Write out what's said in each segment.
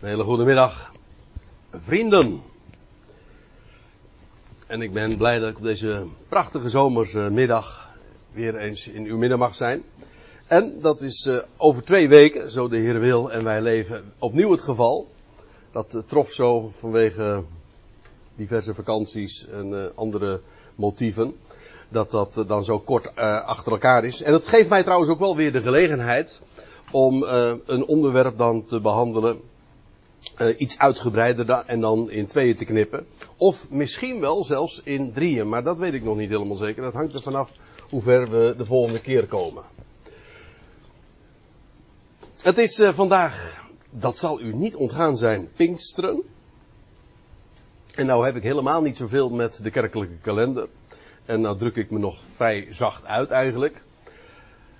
Een hele goede middag, vrienden. En ik ben blij dat ik op deze prachtige zomersmiddag weer eens in uw midden mag zijn. En dat is uh, over twee weken, zo de Heer wil, en wij leven opnieuw het geval. Dat uh, trof zo vanwege diverse vakanties en uh, andere motieven. Dat dat dan zo kort achter elkaar is. En dat geeft mij trouwens ook wel weer de gelegenheid om een onderwerp dan te behandelen uh, iets uitgebreider en dan in tweeën te knippen. Of misschien wel zelfs in drieën, maar dat weet ik nog niet helemaal zeker. Dat hangt er vanaf hoe ver we de volgende keer komen. Het is uh, vandaag, dat zal u niet ontgaan zijn, Pinksteren. En nou heb ik helemaal niet zoveel met de kerkelijke kalender. En nou druk ik me nog vrij zacht uit eigenlijk.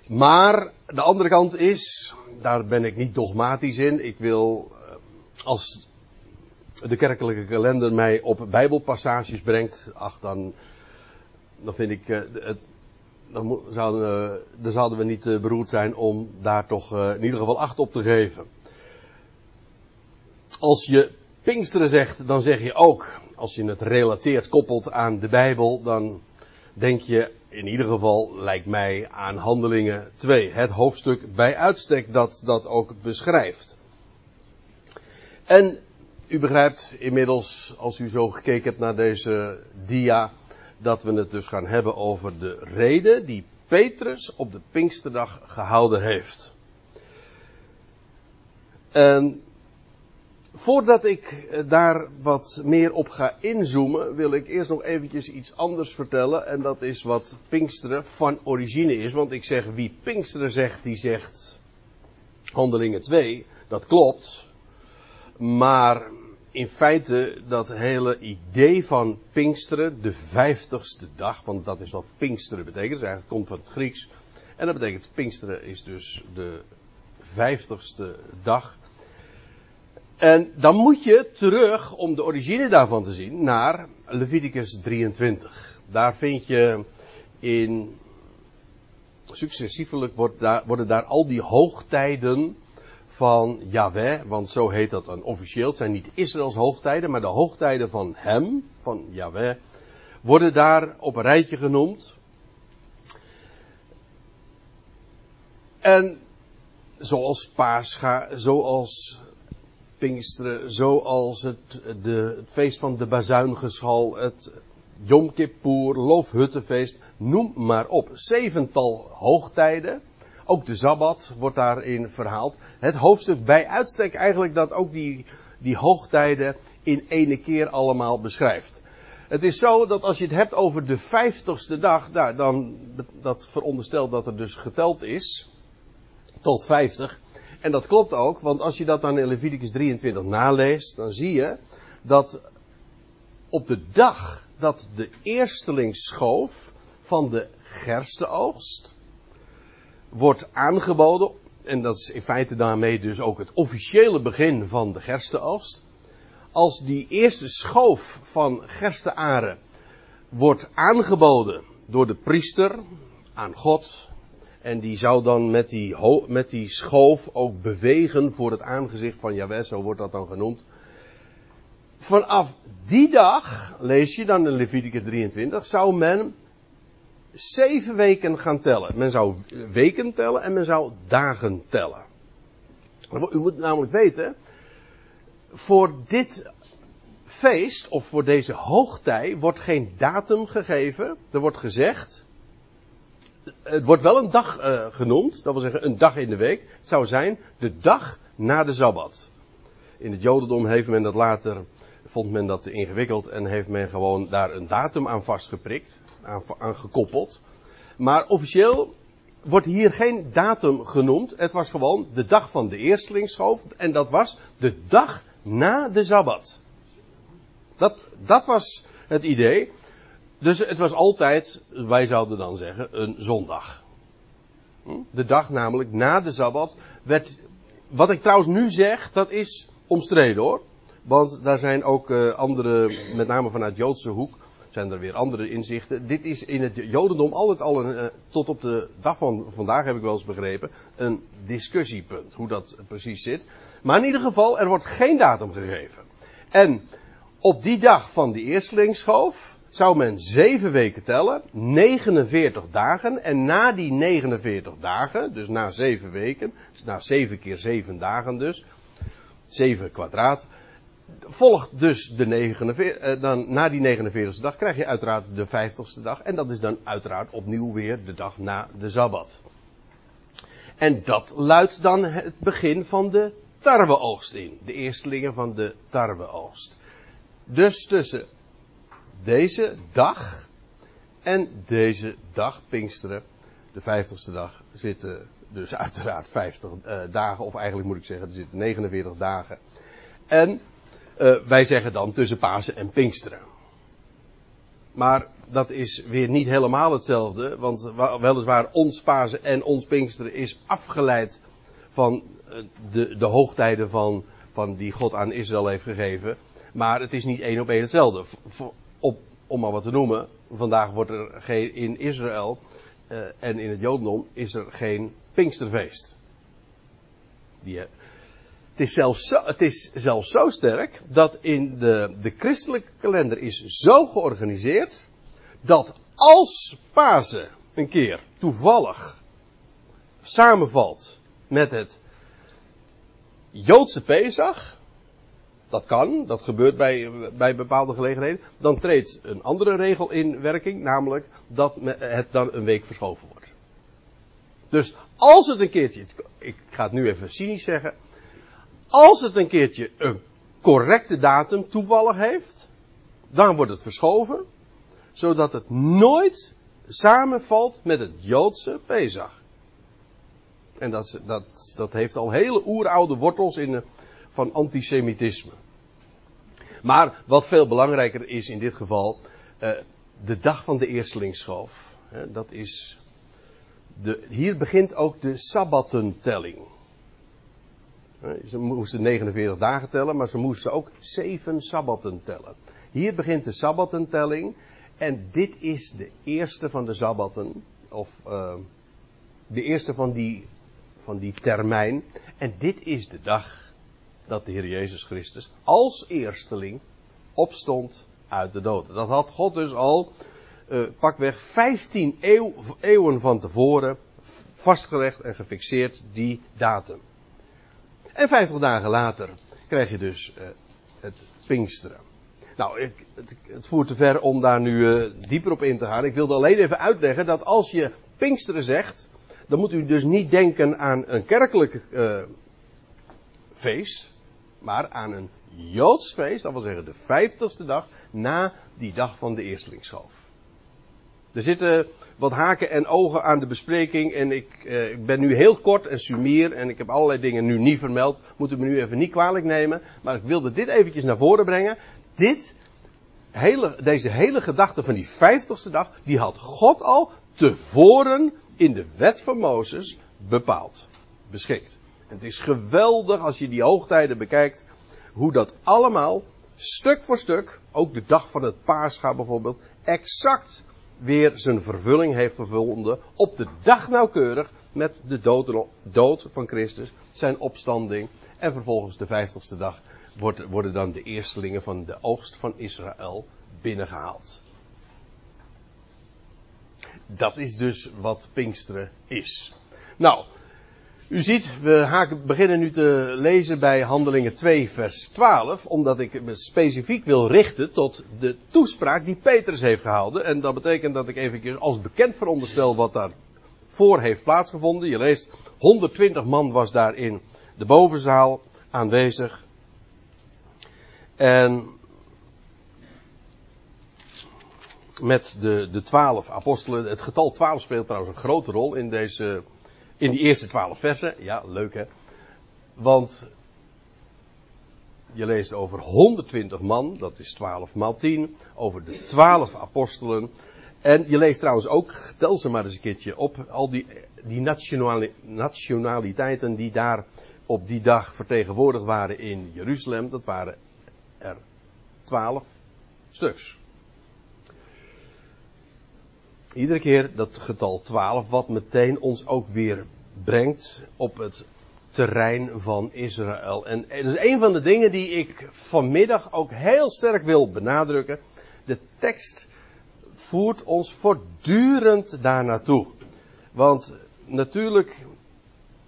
Maar de andere kant is, daar ben ik niet dogmatisch in. Ik wil als de kerkelijke kalender mij op bijbelpassages brengt, ach dan, dan vind ik, uh, het, dan, zouden, uh, dan zouden we niet uh, beroerd zijn om daar toch in ieder geval acht op te geven. Als je Pinksteren zegt, dan zeg je ook, als je het relateert, koppelt aan de Bijbel, dan denk je in ieder geval, lijkt mij, aan Handelingen 2. Het hoofdstuk bij uitstek dat dat ook beschrijft. En u begrijpt inmiddels, als u zo gekeken hebt naar deze dia, dat we het dus gaan hebben over de reden die Petrus op de Pinksterdag gehouden heeft. En voordat ik daar wat meer op ga inzoomen, wil ik eerst nog eventjes iets anders vertellen. En dat is wat Pinksteren van origine is. Want ik zeg, wie Pinksteren zegt, die zegt Handelingen 2, dat klopt. Maar in feite dat hele idee van Pinksteren, de vijftigste dag, want dat is wat Pinksteren betekent, dus eigenlijk komt van het Grieks. En dat betekent Pinksteren is dus de vijftigste dag. En dan moet je terug, om de origine daarvan te zien, naar Leviticus 23. Daar vind je in, successievelijk worden daar al die hoogtijden van Yahweh, want zo heet dat dan officieel. Het zijn niet Israëls hoogtijden, maar de hoogtijden van hem, van Yahweh, worden daar op een rijtje genoemd. En zoals Pascha, zoals Pinksteren, zoals het, de, het feest van de bazuingeschal, het Yom Kippur, Loofhuttenfeest, noem maar op. Zevental hoogtijden ook de Sabbat wordt daarin verhaald. Het hoofdstuk bij uitstek eigenlijk dat ook die, die hoogtijden in ene keer allemaal beschrijft. Het is zo dat als je het hebt over de vijftigste dag, nou, dan dat veronderstelt dat er dus geteld is tot vijftig. En dat klopt ook, want als je dat dan in Leviticus 23 naleest, dan zie je dat op de dag dat de eersteling schoof van de gerstenoogst, wordt aangeboden. En dat is in feite daarmee dus ook het officiële begin van de gerstenoogst. Als die eerste schoof van gerstearen wordt aangeboden door de priester aan God. En die zou dan met die, met die schoof ook bewegen voor het aangezicht van Jahweh, zo wordt dat dan genoemd. Vanaf die dag, lees je dan in Leviticus 23, zou men zeven weken gaan tellen. Men zou weken tellen en men zou dagen tellen. U moet namelijk weten, voor dit feest of voor deze hoogtij wordt geen datum gegeven. Er wordt gezegd, het wordt wel een dag uh, genoemd, dat wil zeggen een dag in de week. Het zou zijn de dag na de Sabbat. In het Jodendom heeft men dat later, vond men dat te ingewikkeld en heeft men gewoon daar een datum aan vastgeprikt aan, gekoppeld. Maar officieel wordt hier geen datum genoemd. Het was gewoon de dag van de eerstelingsschoof. En dat was de dag na de Sabbat. Dat, dat was het idee. Dus het was altijd, wij zouden dan zeggen, een zondag. Hm? De dag namelijk na de Sabbat werd, wat ik trouwens nu zeg, dat is omstreden hoor. Want daar zijn ook uh, andere, met name vanuit Joodse hoek, zijn er weer andere inzichten. Dit is in het Jodendom altijd al een, eh, tot op de dag van vandaag heb ik wel eens begrepen, een discussiepunt. Hoe dat precies zit. Maar in ieder geval, er wordt geen datum gegeven. En op die dag van die eerstelingsschoof zou men zeven weken tellen, 49 dagen. En na die 49 dagen, dus na zeven weken, na zeven keer zeven dagen dus, zeven kwadraat, volgt dus de 49, eh, dan na die 49ste dag krijg je uiteraard de 50ste dag. En dat is dan uiteraard opnieuw weer de dag na de Sabbat. En dat luidt dan het begin van de tarweoogst in. De eerstelingen van de tarweoogst. Dus tussen deze dag en deze dag, Pinksteren, de 50ste dag, zitten dus uiteraard 50 uh, eh, dagen, of eigenlijk moet ik zeggen, er zitten 49 dagen. En uh, wij zeggen dan tussen Pasen en Pinksteren. Maar dat is weer niet helemaal hetzelfde, want weliswaar ons Pasen en ons Pinksteren is afgeleid van eh, de, de hoogtijden van, van die God aan Israël heeft gegeven. Maar het is niet één op één hetzelfde. Op, om maar wat te noemen, vandaag wordt er geen, in Israël uh, en in het Jodendom is er geen Pinksterfeest. Die, is zo, het is zelfs zo sterk dat in de, de christelijke kalender is zo georganiseerd dat als Pasen een keer toevallig samenvalt met het Joodse Pesach, dat kan, dat gebeurt bij, bij bepaalde gelegenheden. Dan treedt een andere regel in werking, namelijk dat het dan een week verschoven wordt. Dus als het een keertje, ik ga het nu even cynisch zeggen, als het een keertje een correcte datum toevallig heeft, dan wordt het verschoven, zodat het nooit samenvalt met het Joodse Pesach. En dat, dat, dat heeft al hele oeroude wortels in, van antisemitisme. Maar wat veel belangrijker is in dit geval, uh, de dag van de eerstelingsschoof. Hè, dat is, de, hier begint ook de sabbatentelling. Ze moesten 49 dagen tellen, maar ze moesten ook zeven sabbaten tellen. Hier begint de sabbatentelling. En dit is de eerste van de sabbaten. Of uh, de eerste van die, van die termijn. En dit is de dag dat de Heer Jezus Christus als eersteling opstond uit de doden. Dat had God dus al uh, pakweg 15 eeuw, eeuwen van tevoren vastgelegd en gefixeerd die datum. En 50 dagen later krijg je dus uh, het Pinksteren. Nou, ik, het, het, voert te ver om daar nu uh, dieper op in te gaan. Ik wilde alleen even uitleggen dat als je Pinksteren zegt, dan moet u dus niet denken aan een kerkelijk feest maar aan een Joods feest, dat wil zeggen de vijftigste dag na die dag van de eerstelingsschoof. Er zitten wat haken en ogen aan de bespreking en ik, eh, ik ben nu heel kort en sumier en ik heb allerlei dingen nu niet vermeld. Moeten me nu even niet kwalijk nemen, maar ik wilde dit eventjes naar voren brengen. Dit, hele, deze hele gedachte van die vijftigste dag, die had God al tevoren in de wet van Mozes bepaald, beschikt het is geweldig als je die hoogtijden bekijkt, hoe dat allemaal stuk voor stuk, ook de dag van het paascha bijvoorbeeld, exact weer zijn vervulling heeft gevonden op de dag nauwkeurig met de dood, dood van Christus, zijn opstanding en vervolgens de vijftigste dag worden dan de eerstelingen van de oogst van Israël binnengehaald. Dat is dus wat Pinksteren is. Nou, u ziet, we beginnen nu te lezen bij Handelingen 2, vers 12, omdat ik me specifiek wil richten tot de toespraak die Petrus heeft gehouden. En dat betekent dat ik even als bekend veronderstel wat daar voor heeft plaatsgevonden. Je leest, 120 man was daar in de bovenzaal aanwezig. En met de, de 12 apostelen, het getal 12 speelt trouwens een grote rol in deze in die eerste twaalf versen. Ja, leuk hè. Want je leest over 120 man, dat is 12 maal 10. Over de 12 apostelen. En je leest trouwens ook, tel ze maar eens een keertje op, al die, die nationaliteiten die daar op die dag vertegenwoordigd waren in Jeruzalem. Dat waren er 12 stuks. Iedere keer dat getal 12, wat meteen ons ook weer brengt op het terrein van Israël. En dat is een van de dingen die ik vanmiddag ook heel sterk wil benadrukken. De tekst voert ons voortdurend daar naartoe. Want natuurlijk,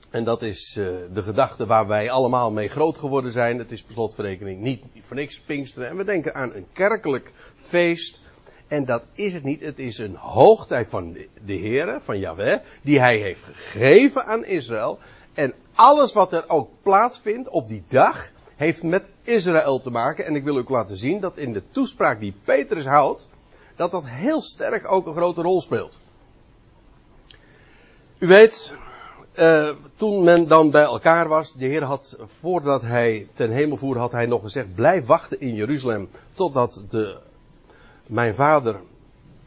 en dat is uh, de gedachte waar wij allemaal mee groot geworden zijn. Het is per slotverrekening niet voor niks Pinksteren. En we denken aan een kerkelijk feest. En dat is het niet. Het is een hoogtijd van de Heer, van Yahweh, die hij heeft gegeven aan Israël. En alles wat er ook plaatsvindt op die dag, heeft met Israël te maken. En ik wil ook laten zien dat in de toespraak die Petrus houdt, dat dat heel sterk ook een grote rol speelt. U weet, uh, toen men dan bij elkaar was, de Heer had, voordat hij ten hemel voerde, had hij nog gezegd, blijf wachten in Jeruzalem, totdat de, mijn vader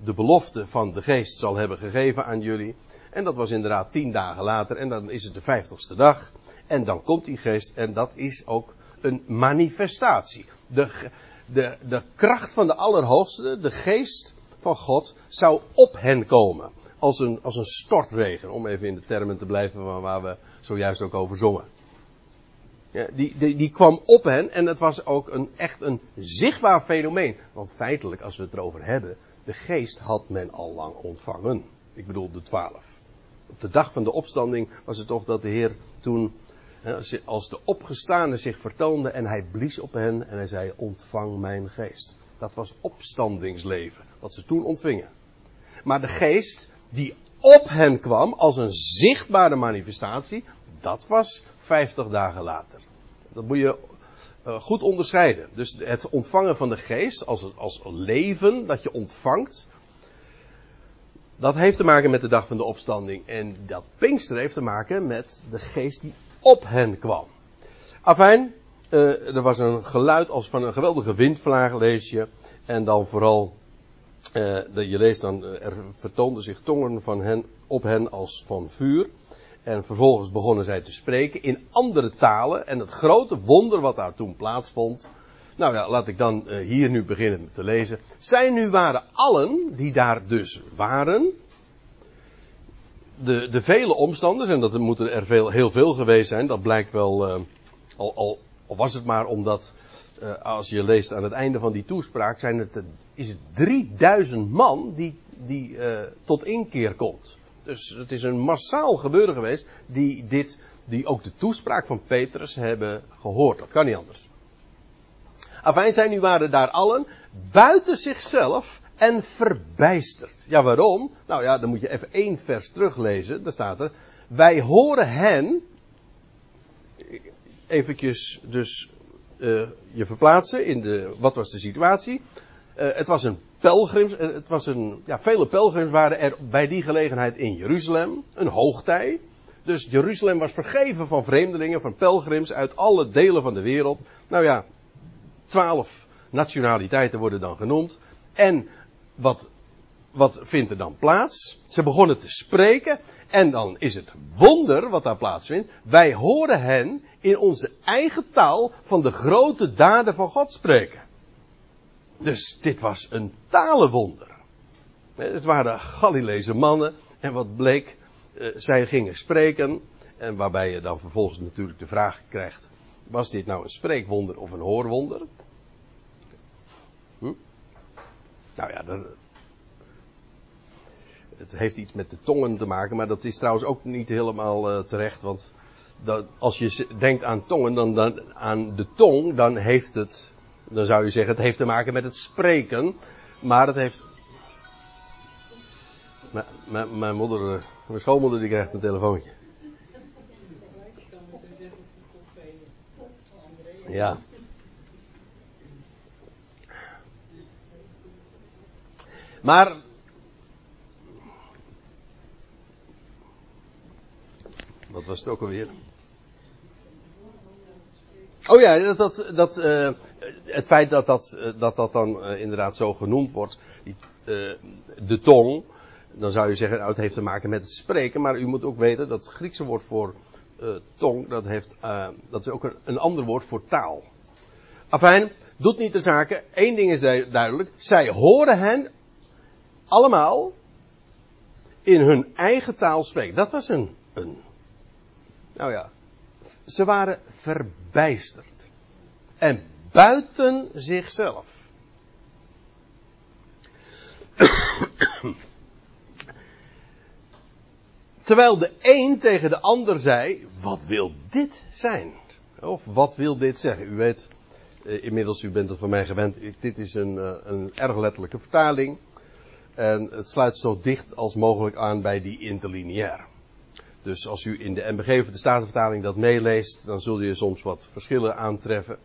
de belofte van de geest zal hebben gegeven aan jullie. En dat was inderdaad tien dagen later, en dan is het de vijftigste dag. En dan komt die geest, en dat is ook een manifestatie. De, de, de kracht van de Allerhoogste, de geest van God, zou op hen komen als een, als een stortregen. Om even in de termen te blijven waar, waar we zojuist ook over zongen. Die, die, die kwam op hen en het was ook een, echt een zichtbaar fenomeen. Want feitelijk, als we het erover hebben, de geest had men al lang ontvangen. Ik bedoel de twaalf. Op de dag van de opstanding was het toch dat de Heer toen, als de opgestane zich vertoonde en hij blies op hen en hij zei, ontvang mijn geest. Dat was opstandingsleven, wat ze toen ontvingen. Maar de geest, die op hen kwam als een zichtbare manifestatie, dat was 50 dagen later. Dat moet je uh, goed onderscheiden. Dus het ontvangen van de geest als, als leven dat je ontvangt, dat heeft te maken met de dag van de opstanding. En dat Pinkster heeft te maken met de geest die op hen kwam. Afijn, uh, er was een geluid als van een geweldige windvlaag, lees je. En dan vooral uh, je leest dan, eh, er vertoonden zich tongen van hen, op hen als van vuur. En vervolgens begonnen zij te spreken in andere talen. En het grote wonder wat daar toen plaatsvond. Nou ja, laat ik dan uh, hier nu beginnen te lezen. Zij nu waren allen die daar dus waren. De, de vele omstanders, en dat moeten er veel, heel veel geweest zijn, dat blijkt wel, uh, al, al, was het maar omdat uh, als je leest aan het einde van die toespraak, zijn het, is het 3000 man die, die uh, tot inkeer komt. Dus het is een massaal gebeuren geweest die dit, die ook de toespraak van Petrus hebben gehoord. Dat kan niet anders. Afijn, zij nu waren daar allen buiten zichzelf en verbijsterd. Ja, waarom? Nou ja, dan moet je even één vers teruglezen. Daar staat er, wij horen hen, eventjes dus uh, je verplaatsen in de, wat was de situatie? Uh, het was een pelgrims, uh, het was een, ja, vele pelgrims waren er bij die gelegenheid in Jeruzalem, een hoogtij. Dus Jeruzalem was vergeven van vreemdelingen, van pelgrims uit alle delen van de wereld. Nou ja, twaalf nationaliteiten worden dan genoemd. En wat, wat vindt er dan plaats? Ze begonnen te spreken en dan is het wonder wat daar plaatsvindt. Wij horen hen in onze eigen taal van de grote daden van God spreken. Dus dit was een talenwonder. Het waren Galileese mannen. En wat bleek, eh, zij gingen spreken. En waarbij je dan vervolgens natuurlijk de vraag krijgt: was dit nou een spreekwonder of een hoorwonder? Hm? Nou ja, dat, het heeft iets met de tongen te maken, maar dat is trouwens ook niet helemaal uh, terecht, want dat, als je denkt aan tongen, dan, dan, aan de tong, dan heeft het, dan zou je zeggen, het heeft te maken met het spreken, maar het heeft. Mijn moeder, eh, mijn schoonmoeder, die krijgt een telefoontje. Ja. Maar Wat was het ook alweer? Oh ja, dat, dat, dat uh, het feit dat dat, uh, dat, dat dan uh, inderdaad zo genoemd wordt, die, de tong, dan zou je zeggen, nou het heeft te maken met het spreken, maar u moet ook weten dat het Griekse woord voor tong, dat, heeft, dat is ook een, een, ander woord voor taal. Afijn, doet niet de zaken, één ding is duidelijk, zij horen hen allemaal in hun eigen taal spreken. Dat was een, een. Nou ja. Ze waren verbijsterd. En buiten zichzelf. Terwijl de een tegen de ander zei: Wat wil dit zijn? Of wat wil dit zeggen? U weet, eh, inmiddels, u bent het van mij gewend, dit is een, eh, een erg letterlijke vertaling. En het sluit zo dicht als mogelijk aan bij die interlineair. Dus als u in de MBG of de Statenvertaling dat meeleest, dan zul je soms wat verschillen aantreffen.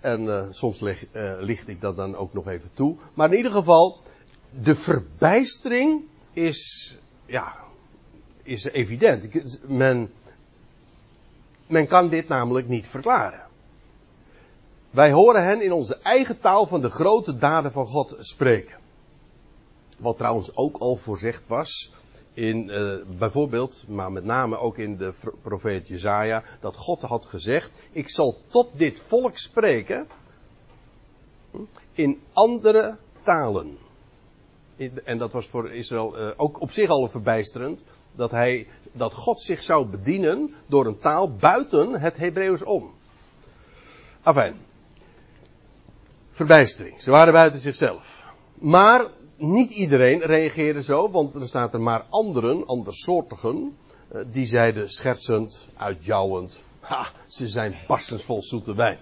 En uh, soms leg, uh, licht ik dat dan ook nog even toe. Maar in ieder geval, de verbijstering is, ja, is evident. Men, men kan dit namelijk niet verklaren. Wij horen hen in onze eigen taal van de grote daden van God spreken. Wat trouwens ook al voorzegd was in uh, bijvoorbeeld, maar met name ook in de profeet Jezaja, dat God had gezegd: Ik zal tot dit volk spreken in andere talen. En dat was voor Israël uh, ook op zich al verbijsterend, dat, hij, dat God zich zou bedienen door een taal buiten het Hebreeuws om. Afijn. Verbijstering. Ze waren buiten zichzelf. Maar niet iedereen reageerde zo, want er staat er maar anderen, andersoortigen, eh, die zeiden schertsend, uitjouwend, ha, ze zijn barstens vol zoete wijn.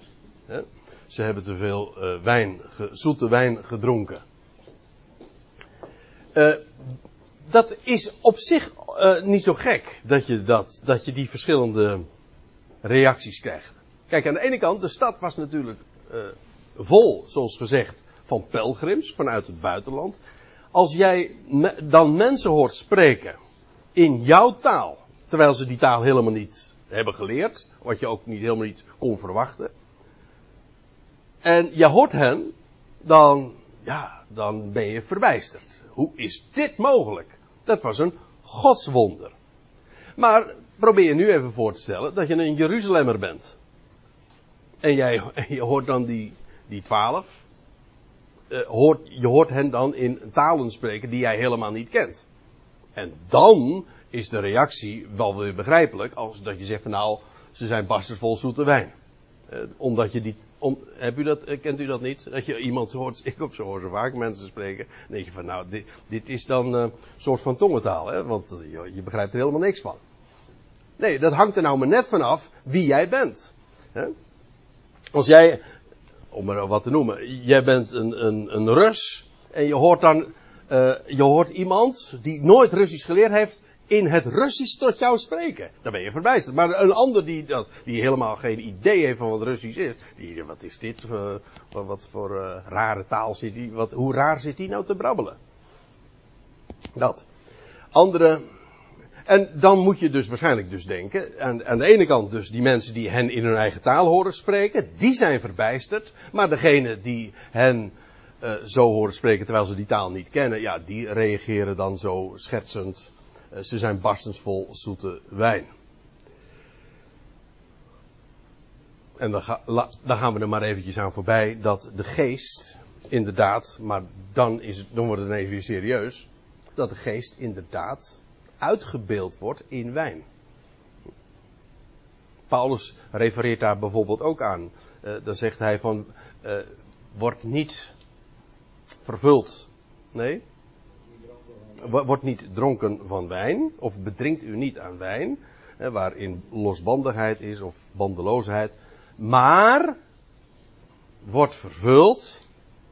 Ze hebben te veel uh, wijn, zoete wijn gedronken. Uh, dat is op zich niet zo gek dat je, dat, dat je die verschillende reacties krijgt. Kijk, aan de ene kant, de stad was natuurlijk vol, zoals gezegd, van pelgrims vanuit het buitenland. Als jij dan mensen hoort spreken in jouw taal, terwijl ze die taal helemaal niet hebben geleerd, wat je ook niet helemaal niet kon verwachten. En je hoort hen, dan, ja, dan ben je verbijsterd. Hoe is dit mogelijk? Dat was een godswonder. Maar probeer je nu even voor te stellen dat je een Jeruzalemmer bent. En jij, je hoort dan die, die twaalf. Uh, hoort, je hoort hen dan in talen spreken die jij helemaal niet kent. En dan is de reactie wel weer begrijpelijk als dat je zegt van nou, ze zijn barsters vol zoete wijn. Uh, omdat je om, heb u dat, uh, kent u dat niet? Dat je iemand hoort, ik op zo hoor zo vaak mensen spreken. Denk je van nou, dit, dit is dan een soort van tongentaal, hè? want je, je, begrijpt er helemaal niks van. Nee, dat hangt er nou maar net vanaf wie jij bent. Als jij, om maar wat te noemen, jij bent een, een, een Rus en je hoort dan, uh, je hoort iemand die nooit Russisch geleerd heeft in het Russisch tot jou spreken. Dan ben je verbijsterd. Maar een ander die, dat, die helemaal geen idee heeft van wat Russisch is. Die, wat is dit? Uh, wat, voor uh, rare taal zit die? Wat, hoe raar zit die nou te brabbelen? Dat. Andere. En dan moet je dus waarschijnlijk dus denken. Aan, aan de ene kant dus die mensen die hen in hun eigen taal horen spreken. Die zijn verbijsterd. Maar degene die hen uh, zo horen spreken terwijl ze die taal niet kennen. Ja, die reageren dan zo schertsend ze zijn barstens vol zoete wijn. En dan, ga, dan, gaan we er maar eventjes aan voorbij dat de geest inderdaad, maar dan, is het, dan wordt het ineens weer serieus, dat de geest inderdaad uitgebeeld wordt in wijn. Paulus refereert daar bijvoorbeeld ook aan. Uh, dan zegt hij van, uh, wordt niet vervuld. Nee, wordt niet dronken van wijn, of bedrinkt u niet aan wijn, hè, waarin losbandigheid is of bandeloosheid, maar wordt vervuld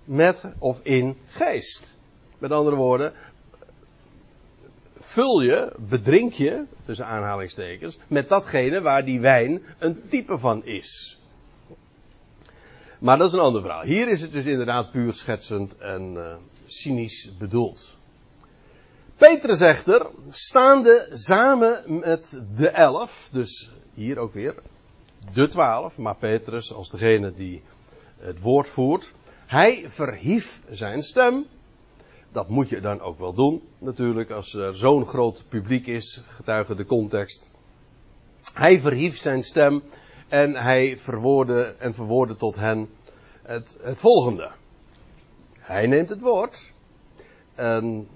met of in geest. Met andere woorden, vul je, bedrink je, tussen aanhalingstekens, met datgene waar die wijn een type van is. Maar dat is een ander verhaal. Hier is het dus inderdaad puur schetsend en uh, cynisch bedoeld. Petrus echter, staande samen met de elf, dus hier ook weer de twaalf, maar Petrus als degene die het woord voert, hij verhief zijn stem. Dat moet je dan ook wel doen, natuurlijk, als er zo'n groot publiek is, getuige de context. Hij verhief zijn stem en hij verwoordde en verwoordde tot hen het, het volgende. Hij neemt het woord en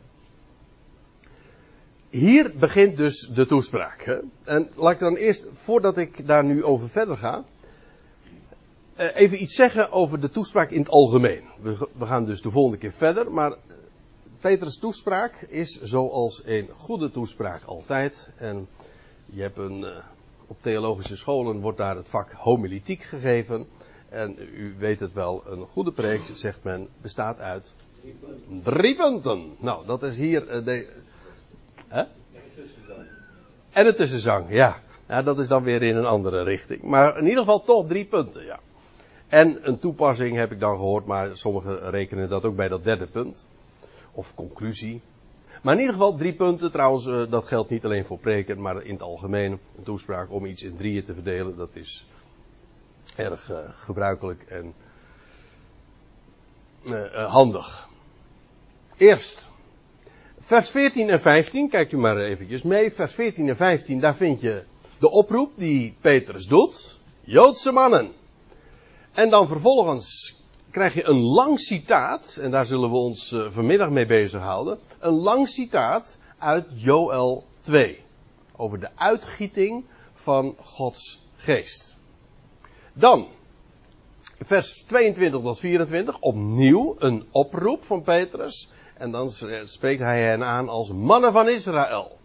hier begint dus de toespraak. Hè? En laat ik dan eerst, voordat ik daar nu over verder ga, eh, even iets zeggen over de toespraak in het algemeen. We, we gaan dus de volgende keer verder, maar Petrus' toespraak is zoals een goede toespraak altijd. En je hebt een, eh, op theologische scholen wordt daar het vak homiletiek gegeven. En u weet het wel, een goede preek, zegt men, bestaat uit drie punten. Nou, dat is hier uh, de. Hè? En het tussenzang, ja. ja. Dat is dan weer in een andere richting. Maar in ieder geval toch drie punten, ja. En een toepassing heb ik dan gehoord, maar sommigen rekenen dat ook bij dat derde punt. Of conclusie. Maar in ieder geval drie punten. Trouwens, uh, dat geldt niet alleen voor preken, maar in het algemeen. Een toespraak om iets in drieën te verdelen, dat is erg uh, gebruikelijk en uh, handig. Eerst, vers 14 en 15, kijkt u maar eventjes mee. Vers 14 en 15, daar vind je de oproep die Petrus doet. Joodse mannen. En dan vervolgens krijg je een lang citaat, en daar zullen we ons uh, vanmiddag mee bezighouden. Een lang citaat uit Joel 2. Over de uitgieting van Gods geest. Dan, vers 22 tot 24, opnieuw een oproep van Petrus. En dan spreekt hij hen aan als mannen van Israël.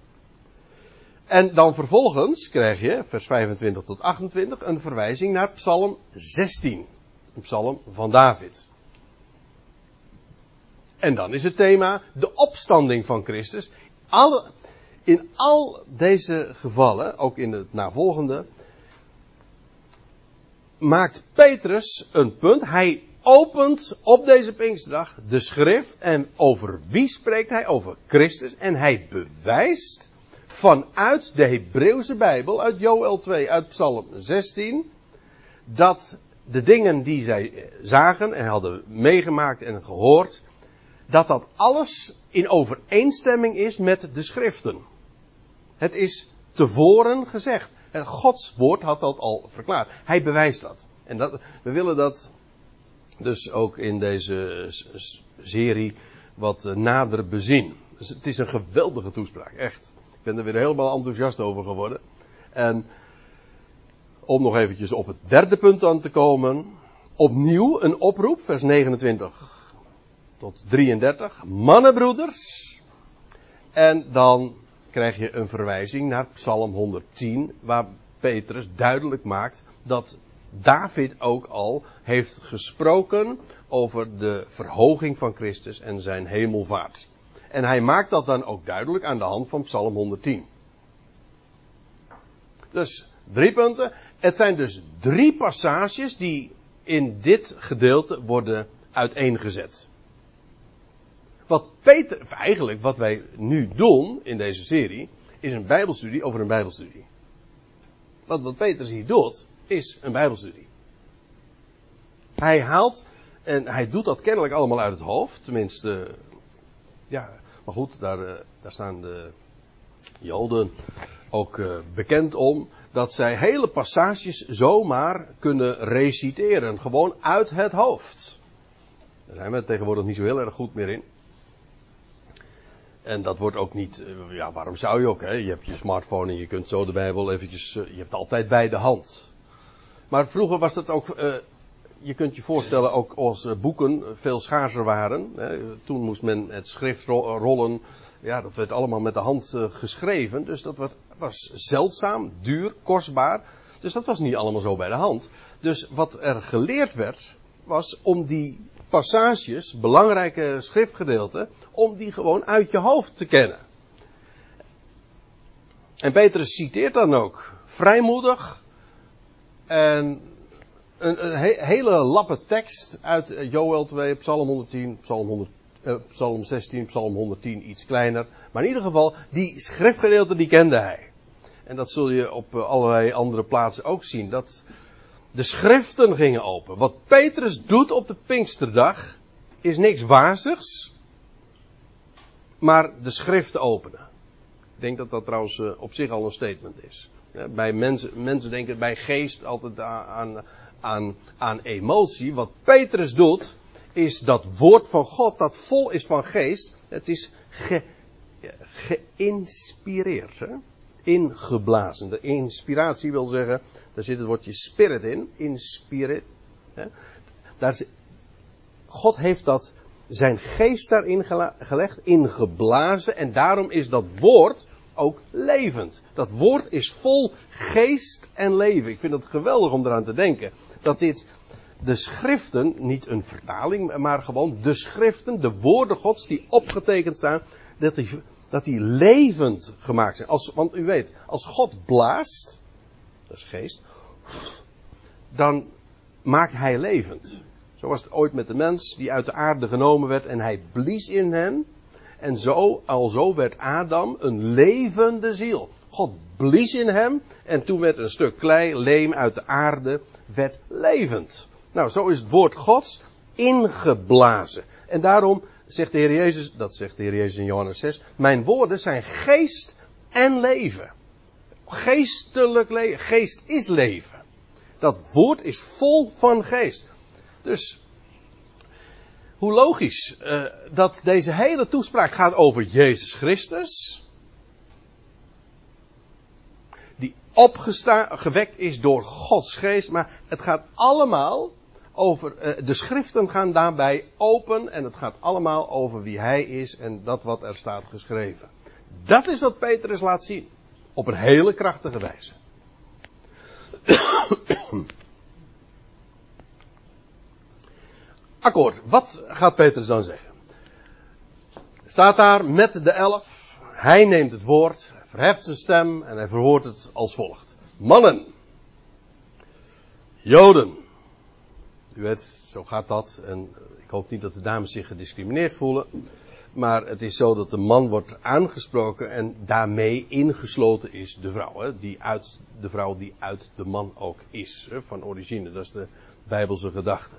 En dan vervolgens krijg je, vers 25 tot 28, een verwijzing naar Psalm 16. Psalm van David. En dan is het thema de opstanding van Christus. In al deze gevallen, ook in het navolgende, maakt Petrus een punt. Hij opent op deze Pinksterdag de schrift. En over wie spreekt hij? Over Christus. En hij bewijst vanuit de Hebreeuwse Bijbel, uit Joel 2, uit Psalm 16, dat de dingen die zij zagen en hadden meegemaakt en gehoord, dat dat alles in overeenstemming is met de schriften. Het is tevoren gezegd. Gods woord had dat al verklaard. Hij bewijst dat. En dat, we willen dat dus ook in deze serie wat eh, nader bezien. Dus het is een geweldige toespraak, echt. Ik ben er weer helemaal enthousiast over geworden. En om nog eventjes op het derde punt aan te komen. Opnieuw een oproep, vers 29 tot 33. Mannenbroeders. En dan krijg je een verwijzing naar Psalm 110, waar Petrus duidelijk maakt dat David ook al heeft gesproken over de verhoging van Christus en zijn hemelvaart. En hij maakt dat dan ook duidelijk aan de hand van Psalm 110. Dus drie punten. Het zijn dus drie passages die in dit gedeelte worden uiteengezet. Wat Peter, eigenlijk wat wij nu doen in deze serie, is een Bijbelstudie over een Bijbelstudie. Want wat Peter hier doet, is een Bijbelstudie. Hij haalt, en hij doet dat kennelijk allemaal uit het hoofd, tenminste, ja, maar goed, daar, eh, daar staan de Joden ook uh, bekend om dat zij hele passages zomaar kunnen reciteren. Gewoon uit het hoofd. Daar zijn we tegenwoordig niet zo heel erg goed meer in. En dat wordt ook niet, eh, ja waarom zou je ook, hè? Je hebt je smartphone en je kunt zo de Bijbel eventjes, eh, je hebt het altijd bij de hand. Maar vroeger was dat ook, je kunt je voorstellen ook als boeken veel schaarser waren. Hè? Toen moest men het schriftrollen ja, dat werd allemaal met de hand uh, geschreven. Dus dat was, was zeldzaam, duur, kostbaar. Dus dat was niet allemaal zo bij de hand. Dus wat er geleerd werd, was om die passages, belangrijke schriftgedeelten, om die gewoon uit je hoofd te kennen. En Petrus citeert dan ook vrijmoedig en een, een hele lappe tekst uit Joel 2, Psalm 110, Psalm 100, uh, Psalm 16, Psalm 110 iets kleiner. Maar in ieder geval, die schriftgedeelte die kende hij. En dat zul je op uh, allerlei andere plaatsen ook zien. Dat de schriften gingen open. Wat Petrus doet op de Pinksterdag is niks waarzigs. Maar de schriften openen. Ik denk dat dat trouwens uh, op zich al een statement is. bij mensen, mensen denken bij geest altijd aan, aan, aan emotie. Wat Petrus doet, is dat woord van God dat vol is van geest. Het is geïnspireerd. Hè? Ingeblazen. De inspiratie wil zeggen, daar zit het woordje spirit in. Inspirit. Hè? Daar God heeft dat, zijn geest daarin gelegd, ingeblazen. En daarom is dat woord ook levend. Dat woord is vol geest en leven. Ik vind het geweldig om eraan te denken. Dat dit de schriften, niet een vertaling, maar gewoon de schriften, de woorden gods die opgetekend staan, dat die, dat die levend gemaakt zijn. Als, want u weet, als God blaast, dat is geest, dan maakt hij levend. Zo was het ooit met de mens die uit de aarde genomen werd en hij blies in hen. En zo, alzo werd Adam een levende ziel. God blies in hem en toen werd een stuk klei, leem uit de aarde, werd levend. Nou, zo is het woord Gods ingeblazen. En daarom zegt de Heer Jezus, dat zegt de Heer Jezus in Johannes 6, mijn woorden zijn geest en leven. Geestelijk leven, geest is leven. Dat woord is vol van geest. Dus, hoe logisch uh, dat deze hele toespraak gaat over Jezus Christus. Die opgestaan, gewekt is door Gods geest, maar het gaat allemaal over, uh, de schriften gaan daarbij open en het gaat allemaal over wie hij is en dat wat er staat geschreven. Dat is wat Petrus laat zien. Op een hele krachtige wijze. Akkoord, wat gaat Petrus dan zeggen? Staat daar met de elf. Hij neemt het woord, verheft zijn stem en hij verhoort het als volgt. Mannen, Joden, u weet, zo gaat dat. En ik hoop niet dat de dames zich gediscrimineerd voelen. Maar het is zo dat de man wordt aangesproken en daarmee ingesloten is de vrouw. Hè, die uit, de vrouw die uit de man ook is. Hè, van origine, dat is de Bijbelse gedachte.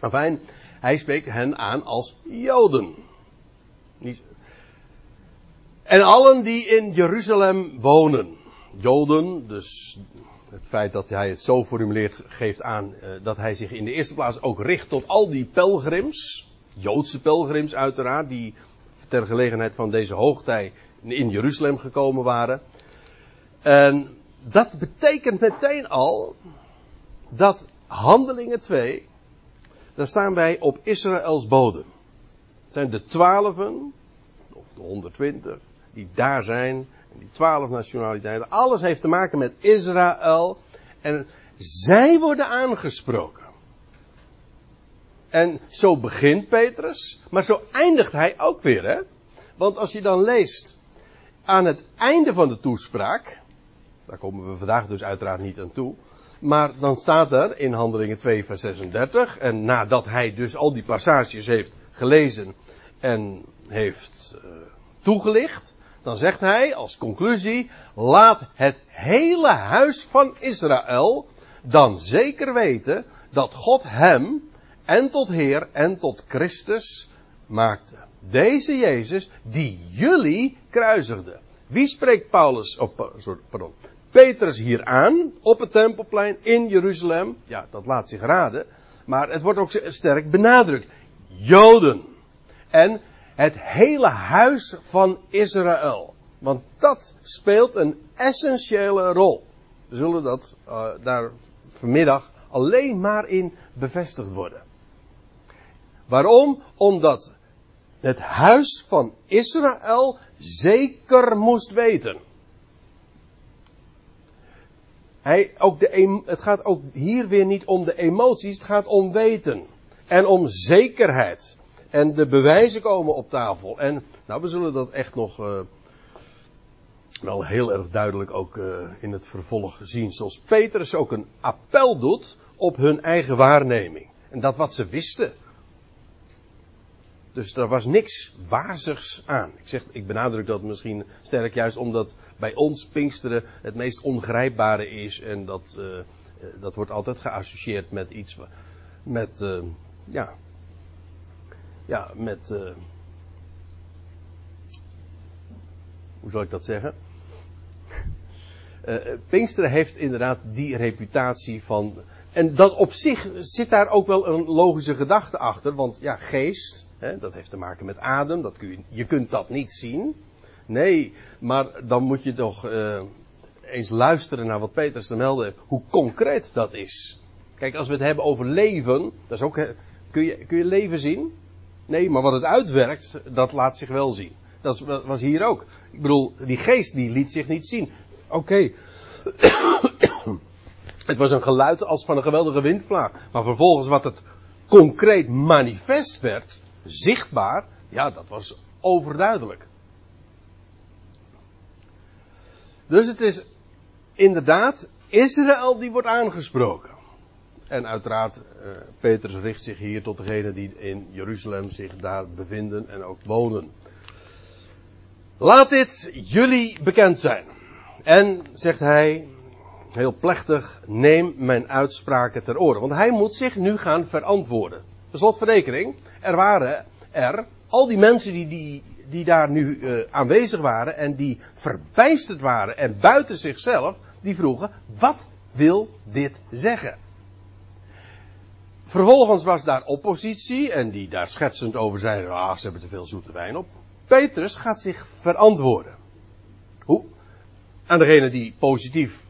Enfin, hij spreekt hen aan als Joden. En allen die in Jeruzalem wonen. Joden, dus het feit dat hij het zo formuleert geeft aan uh, dat hij zich in de eerste plaats ook richt tot al die pelgrims. Joodse pelgrims uiteraard, die ter gelegenheid van deze hoogtij in Jeruzalem gekomen waren. En dat betekent meteen al dat Handelingen 2 daar staan wij op Israëls bodem. Het zijn de twaalfen, of de 120, die daar zijn. Die twaalf nationaliteiten. Alles heeft te maken met Israël. En zij worden aangesproken. En zo begint Petrus, maar zo eindigt hij ook weer, hè? Want als je dan leest aan het einde van de toespraak, daar komen we vandaag dus uiteraard niet aan toe, maar dan staat er in Handelingen 2, vers 36, en nadat hij dus al die passages heeft gelezen en heeft uh, toegelicht, dan zegt hij als conclusie, laat het hele huis van Israël dan zeker weten dat God hem en tot Heer en tot Christus maakte. Deze Jezus die jullie kruisigde. Wie spreekt Paulus, oh, pardon, Petrus hier aan op het tempelplein in Jeruzalem. Ja, dat laat zich raden. Maar het wordt ook sterk benadrukt. Joden. En het hele huis van Israël. Want dat speelt een essentiële rol. We zullen dat uh, daar vanmiddag alleen maar in bevestigd worden. Waarom? Omdat het huis van Israël zeker moest weten. Hij, ook de, het gaat ook hier weer niet om de emoties, het gaat om weten. En om zekerheid. En de bewijzen komen op tafel. En nou, we zullen dat echt nog uh, wel heel erg duidelijk ook uh, in het vervolg zien. Zoals Petrus ook een appel doet op hun eigen waarneming. En dat wat ze wisten. Dus er was niks wazigs aan. Ik, zeg, ik benadruk dat misschien sterk juist omdat bij ons Pinksteren het meest ongrijpbare is. En dat, uh, dat wordt altijd geassocieerd met iets. Met, ja. Ja, met. Uh, hoe zal ik dat zeggen? Pinksteren heeft inderdaad die reputatie van. En dat op zich zit daar ook wel een logische gedachte achter. Want ja, geest Hè, dat heeft te maken met adem. Dat kun je, je kunt dat niet zien. Nee, maar dan moet je toch uh, eens luisteren naar wat Petrus te melden. Hoe concreet dat is. Kijk, als we het hebben over leven. Dat is ook, kun, je, kun je leven zien? Nee, maar wat het uitwerkt, dat laat zich wel zien. Dat was hier ook. Ik bedoel, die geest die liet zich niet zien. Oké. Het was een geluid als van een geweldige windvlaag. Maar vervolgens wat het concreet manifest werd, zichtbaar, ja, dat was overduidelijk. Dus het is inderdaad Israël die wordt aangesproken. En uiteraard, uh, Petrus richt zich hier tot degenen die in Jeruzalem zich daar bevinden en ook wonen. Laat dit jullie bekend zijn. En, zegt hij, heel plechtig, neem mijn uitspraken ter oren. Want hij moet zich nu gaan verantwoorden. Per slotverrekening, er waren er al die mensen die, die, die daar nu uh, aanwezig waren en die verbijsterd waren en buiten zichzelf, die vroegen, wat wil dit zeggen? Vervolgens was daar oppositie en die daar schetsend over zeiden, ah, ze hebben te veel zoete wijn op. Petrus gaat zich verantwoorden. Hoe? Aan degenen die positief,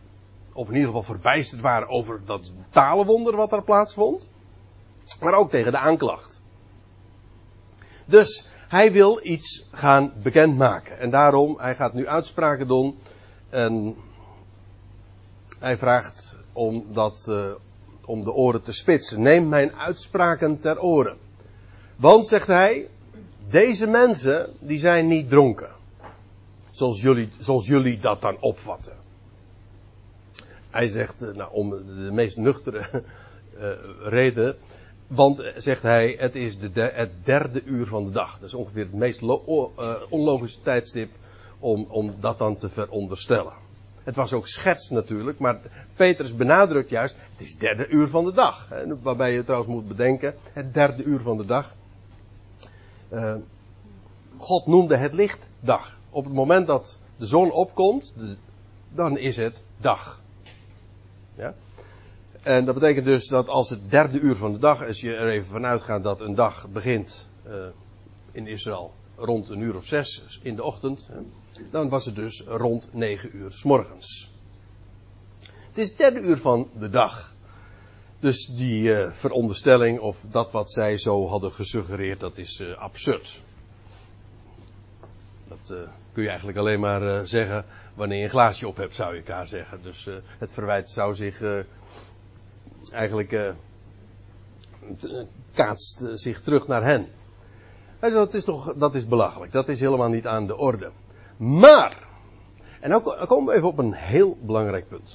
of in ieder geval verbijsterd waren over dat talenwonder wat daar plaatsvond. Maar ook tegen de aanklacht. Dus hij wil iets gaan bekendmaken. En daarom, hij gaat nu uitspraken doen. En hij vraagt om, dat, uh, om de oren te spitsen. Neem mijn uitspraken ter oren. Want, zegt hij, deze mensen, die zijn niet dronken. Zoals jullie, zoals jullie dat dan opvatten. Hij zegt, eh, nou, om de meest nuchtere uh, reden. Want, zegt hij, het is de het derde uur van de dag. Dat is ongeveer het meest uh, onlogische tijdstip om, om dat dan te veronderstellen. Het was ook schets natuurlijk, maar Petrus benadrukt juist, het is derde uur van de dag. Waarbij je trouwens moet bedenken, het derde uur van de dag. Uh, God noemde het licht dag. Op het moment dat de zon opkomt, dan is het dag. Ja? En dat betekent dus dat als het derde uur van de dag, als je er even vanuit gaat dat een dag begint uh, in Israël rond een uur of zes in de ochtend, hè, dan was het dus rond negen uur s morgens. Het is het derde uur van de dag. Dus die uh, veronderstelling of dat wat zij zo hadden gesuggereerd, dat is uh, absurd. Dat uh, kun je eigenlijk alleen maar zeggen wanneer je een glaasje op hebt, zou je elkaar zeggen. Dus het verwijt zou zich eigenlijk kaatst zich terug naar hen. Dat is toch, dat is belachelijk. Dat is helemaal niet aan de orde. Maar, en nou komen we even op een heel belangrijk punt.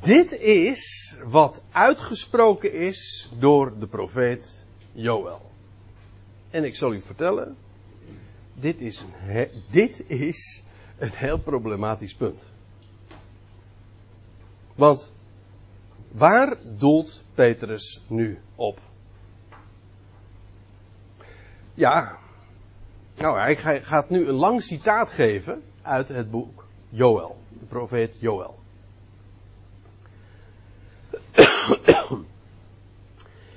Dit is wat uitgesproken is door de profeet Joël. En ik zal u vertellen, dit is dit is een heel problematisch punt. Want waar doelt Petrus nu op? Ja, nou hij gaat nu een lang citaat geven uit het boek Joël, de profeet Joël.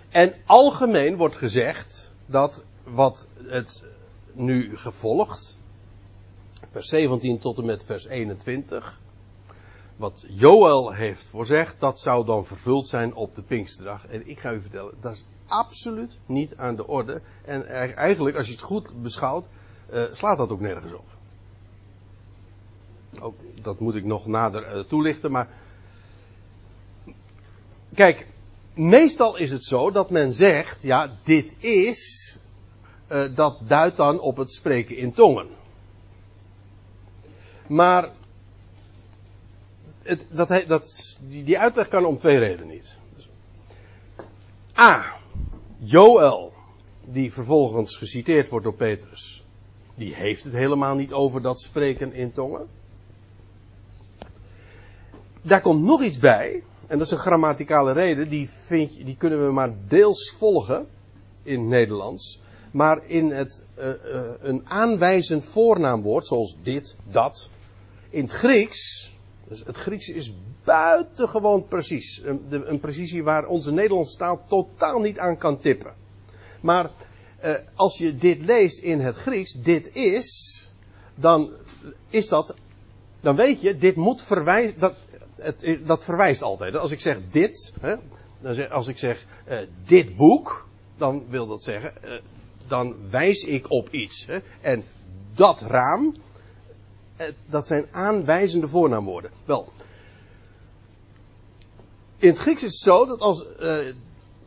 en algemeen wordt gezegd dat wat het nu gevolgd, vers 17 tot en met vers 21, wat Joël heeft voorzegd, dat zou dan vervuld zijn op de Pinksterdag. En ik ga u vertellen, dat is absoluut niet aan de orde. En eigenlijk, als je het goed beschouwt, uh, slaat dat ook nergens op. Ook, dat moet ik nog nader uh, toelichten, maar. Kijk, meestal is het zo dat men zegt, ja, dit is, uh, dat duidt dan op het spreken in tongen. Maar het, dat, dat, die, die uitleg kan om twee redenen niet. A. Joël, die vervolgens geciteerd wordt door Petrus, die heeft het helemaal niet over dat spreken in tongen. Daar komt nog iets bij, en dat is een grammaticale reden, die, vind je, die kunnen we maar deels volgen in het Nederlands. Maar in het, uh, uh, een aanwijzend voornaamwoord, zoals dit, dat, in het Grieks dus het Grieks is buitengewoon precies. Een, een precisie waar onze Nederlandse taal totaal niet aan kan tippen. Maar uh, als je dit leest in het Grieks, dit is, dan is dat, dan weet je, dit moet verwijzen, dat, het, dat verwijst altijd. Als ik zeg dit, hè, als ik zeg uh, dit boek, dan wil dat zeggen, uh, dan wijs ik op iets. Hè. En dat raam, dat zijn aanwijzende voornaamwoorden. Wel, in het Grieks is het zo dat als, uh,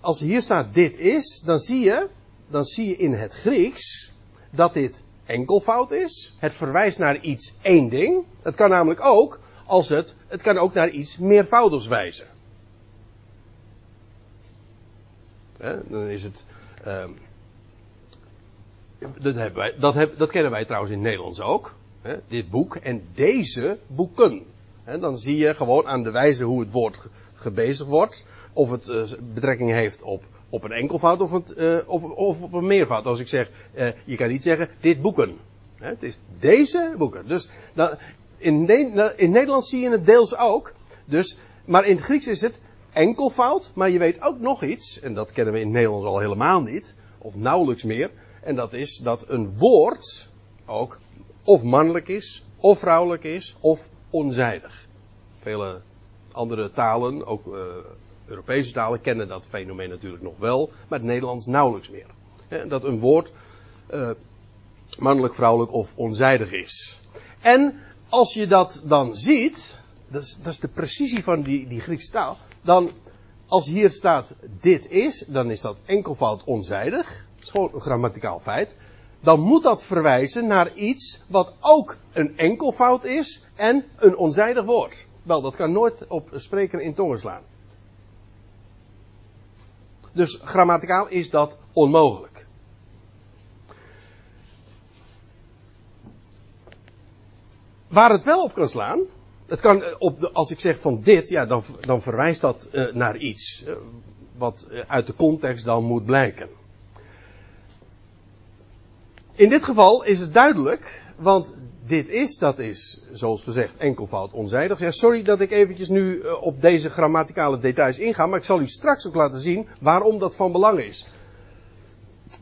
als hier staat dit is, dan zie je, dan zie je in het Grieks dat dit enkelvoud is. Het verwijst naar iets één ding. Het kan namelijk ook, als het, het kan ook naar iets meervoudigs wijzen. dan is het, uh, dat, wij, dat, heb, dat kennen wij trouwens in het Nederlands ook. Dit boek en deze boeken. Dan zie je gewoon aan de wijze hoe het woord gebezigd wordt. Of het uh, betrekking heeft op, op een enkelvoud of, het, uh, of, of, op een meervoud. Als ik zeg, uh, je kan niet zeggen dit boeken. Het is deze boeken. Dus dan, in, in Nederland zie je het deels ook. Dus, maar in het Grieks is het enkelvoud. Maar je weet ook nog iets. En dat kennen we in het Nederlands al helemaal niet. Of nauwelijks meer. En dat is dat een woord ook of mannelijk is, of vrouwelijk is, of onzijdig. Vele andere talen, ook uh, Europese talen, kennen dat fenomeen natuurlijk nog wel, maar het Nederlands nauwelijks meer. dat een woord uh, mannelijk, vrouwelijk of onzijdig is. En als je dat dan ziet, dat is, dat is de precisie van die, die Griekse taal, dan als hier staat dit is, dan is dat enkelvoud onzijdig. Dat is gewoon een grammaticaal feit. Dan moet dat verwijzen naar iets wat ook een enkelvoud is en een onzijdig woord. Wel, dat kan nooit op spreken in tongen slaan. Dus grammaticaal is dat onmogelijk. Waar het wel op kan slaan, het kan eh, op de, als ik zeg van dit, ja, dan, dan verwijst dat uh, naar iets. Uh, wat uit de context dan moet blijken. In dit geval is het duidelijk, want dit is, dat is, zoals gezegd, enkelvoud onzijdig. Ja, sorry dat ik eventjes nu uh, op deze grammaticale details inga, maar ik zal u straks ook laten zien waarom dat van belang is.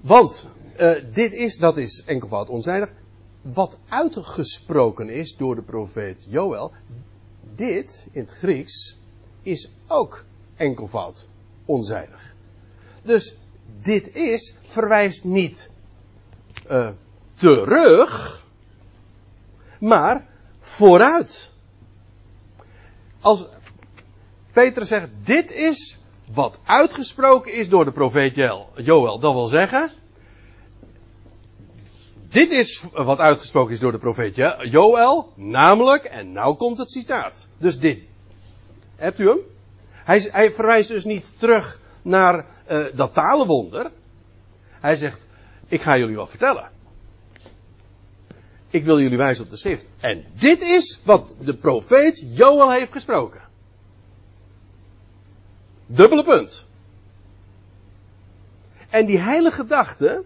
Want uh, dit is, dat is enkelvoud onzijdig. Wat uitgesproken is door de profeet Joël, dit in het Grieks is ook enkelvoud onzijdig. Dus dit is verwijst niet uh, terug maar vooruit. Als Peter zegt, dit is wat uitgesproken is door de profeet Joel. Dat wil zeggen, dit is wat uitgesproken is door de profeet Joel, namelijk, en nou komt het citaat. Dus dit. Hebt u hem? Hij, hij verwijst dus niet terug naar uh, dat talenwonder. Hij zegt, ik ga jullie wat vertellen. Ik wil jullie wijzen op de schrift. En dit is wat de profeet Joel heeft gesproken. Dubbele punt. En die heilige gedachte,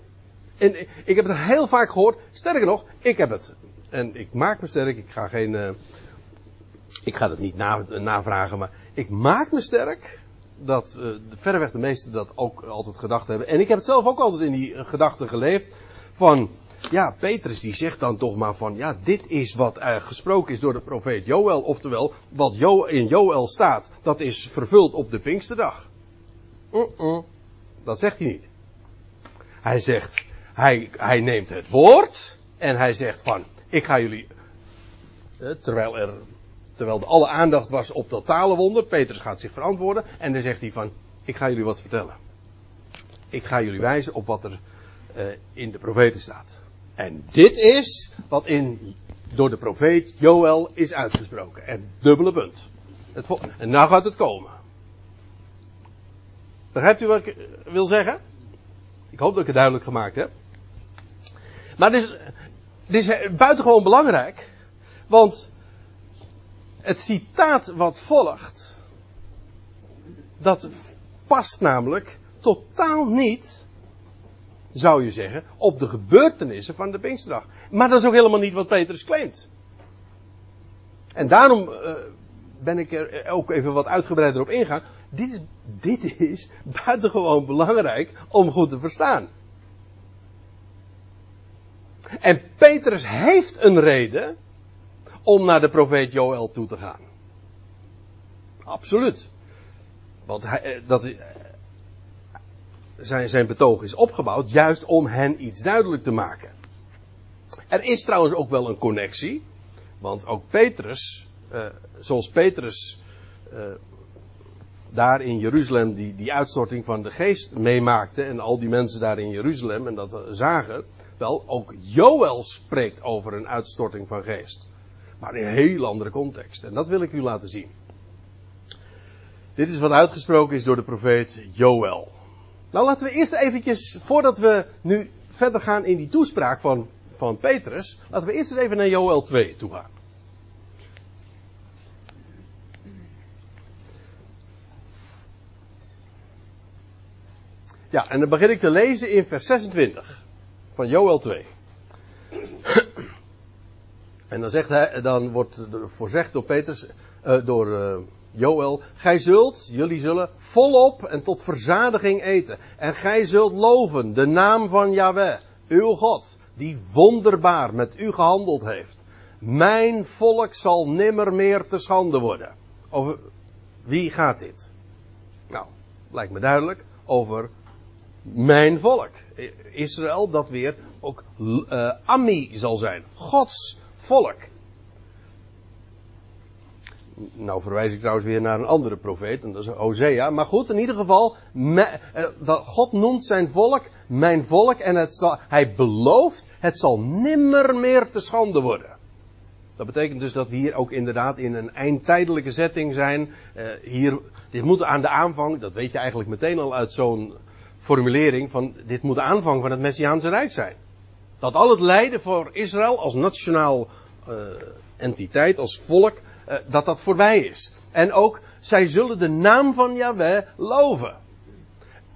en ik heb het heel vaak gehoord, sterker nog, ik heb het. En ik maak me sterk, ik ga geen, uh, ik ga het niet na, navragen, maar ik maak me sterk dat uh, verreweg de meesten dat ook altijd gedacht hebben. En ik heb het zelf ook altijd in die uh, gedachte geleefd van, ja, Petrus die zegt dan toch maar van, ja, dit is wat uh, gesproken is door de profeet Joël. Oftewel, wat jo in Joël staat, dat is vervuld op de Pinksterdag. Uh. Dat zegt hij niet. Hij zegt, hij, hij neemt het woord en hij zegt van, ik ga jullie, uh, terwijl er, terwijl de alle aandacht was op dat talenwonder, Petrus gaat zich verantwoorden en dan zegt hij van, ik ga jullie wat vertellen. Ik ga jullie wijzen op wat er uh, in de profeten staat. En dit is wat in, door de profeet Joël is uitgesproken. En dubbele punt. Het, en nou gaat het komen. Begrijpt u wat ik wil zeggen? Ik hoop dat ik het duidelijk gemaakt heb. Maar dit is, dit is buitengewoon belangrijk. Want het citaat wat volgt, dat past namelijk totaal niet zou je zeggen, op de gebeurtenissen van de Pinksterdag. Maar dat is ook helemaal niet wat Petrus claimt. En daarom uh, ben ik er ook even wat uitgebreider op ingaan. Dit is, dit is buitengewoon belangrijk om goed te verstaan. En Petrus heeft een reden om naar de profeet Joël toe te gaan. Absoluut. Want hij, eh, dat, is, zijn, zijn betoog is opgebouwd juist om hen iets duidelijk te maken. Er is trouwens ook wel een connectie. Want ook Petrus, uh, zoals Petrus uh, daar in Jeruzalem die, die uitstorting van de geest meemaakte. En al die mensen daar in Jeruzalem en dat zagen. Wel, ook Joël spreekt over een uitstorting van geest. Maar in een heel andere context. En dat wil ik u laten zien. Dit is wat uitgesproken is door de profeet Joël. Nou, laten we eerst eventjes, voordat we nu verder gaan in die toespraak van, van Petrus, laten we eerst eens even naar Joël 2 toe gaan. Ja, en dan begin ik te lezen in vers 26 van Joël 2. En dan, zegt hij, dan wordt voorzegd door Petrus, uh, door uh, Joël, gij zult, jullie zullen volop en tot verzadiging eten. En gij zult loven de naam van Yahweh, uw God, die wonderbaar met u gehandeld heeft. Mijn volk zal nimmer meer te schande worden. Over wie gaat dit? Nou, lijkt me duidelijk, over mijn volk. Israël dat weer ook uh, Ami zal zijn. Gods volk. Nou verwijs ik trouwens weer naar een andere profeet, en dat is Hosea. Maar goed, in ieder geval, me, uh, God noemt zijn volk mijn volk en het zal, hij belooft, het zal nimmer meer te schande worden. Dat betekent dus dat we hier ook inderdaad in een eindtijdelijke setting zijn. Uh, hier, dit moet aan de aanvang, dat weet je eigenlijk meteen al uit zo'n formulering van dit moet de aanvang van het Messiaanse Rijk zijn. Dat al het lijden voor Israël als nationaal uh, entiteit, als volk, uh, dat dat voorbij is. En ook, zij zullen de naam van Yahweh loven.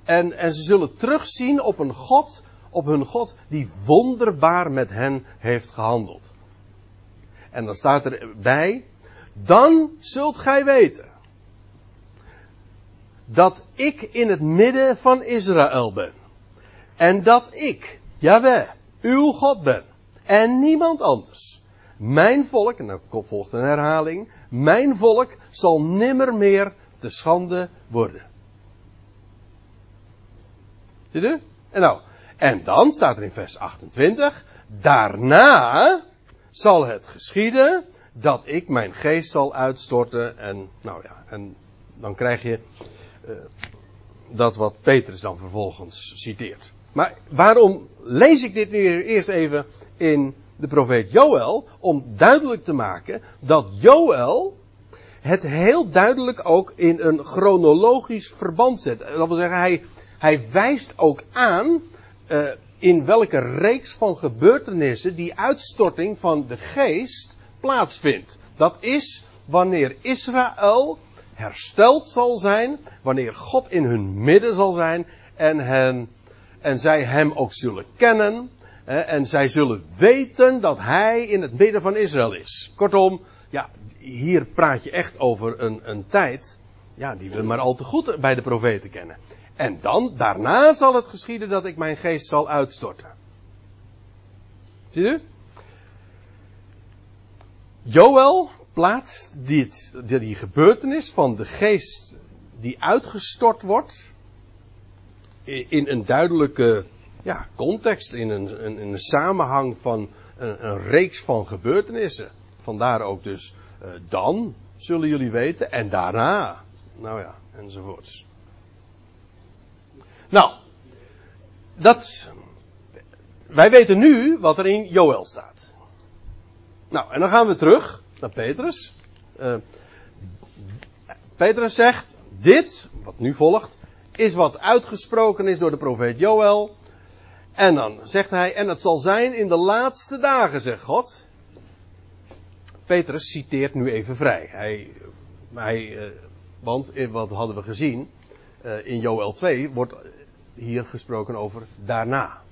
En, en ze zullen terugzien op een God, op hun God die wonderbaar met hen heeft gehandeld. En dan staat erbij, dan zult gij weten dat ik in het midden van Israël ben. En dat ik, Jaweh, uw God ben. En niemand anders. Mijn volk, en dan volgt een herhaling, mijn volk zal nimmer meer te schande worden. Zie je? En nou, en dan staat er in vers 28, daarna zal het geschieden dat ik mijn geest zal uitstorten en, nou ja, en dan krijg je uh, dat wat Petrus dan vervolgens citeert. Maar waarom lees ik dit nu eerst even in de profeet Joël? Om duidelijk te maken dat Joël het heel duidelijk ook in een chronologisch verband zet. Dat wil zeggen, hij, hij wijst ook aan uh, in welke reeks van gebeurtenissen die uitstorting van de geest plaatsvindt. Dat is wanneer Israël hersteld zal zijn, wanneer God in hun midden zal zijn en, hen, en zij hem ook zullen kennen. En zij zullen weten dat hij in het midden van Israël is. Kortom, ja, hier praat je echt over een, een tijd, ja, die we maar al te goed bij de profeten kennen. En dan, daarna zal het geschieden dat ik mijn geest zal uitstorten. Zie je? Joel plaatst dit, die gebeurtenis van de geest die uitgestort wordt in een duidelijke ja, context, in een, een, een samenhang van een, een, reeks van gebeurtenissen. Vandaar ook dus uh, dan zullen jullie weten en daarna. Nou ja, enzovoorts. Nou, dat. Wij weten nu wat er in Joel staat. Nou, en dan gaan we terug naar Petrus. Uh, Petrus zegt, dit, wat nu volgt, is wat uitgesproken is door de profeet Joël. En dan zegt hij, en het zal zijn in de laatste dagen, zegt God. Petrus citeert nu even vrij. Hij, hij, uh, want wat hadden we gezien? Uh, in Joël 2 wordt hier gesproken over daarna.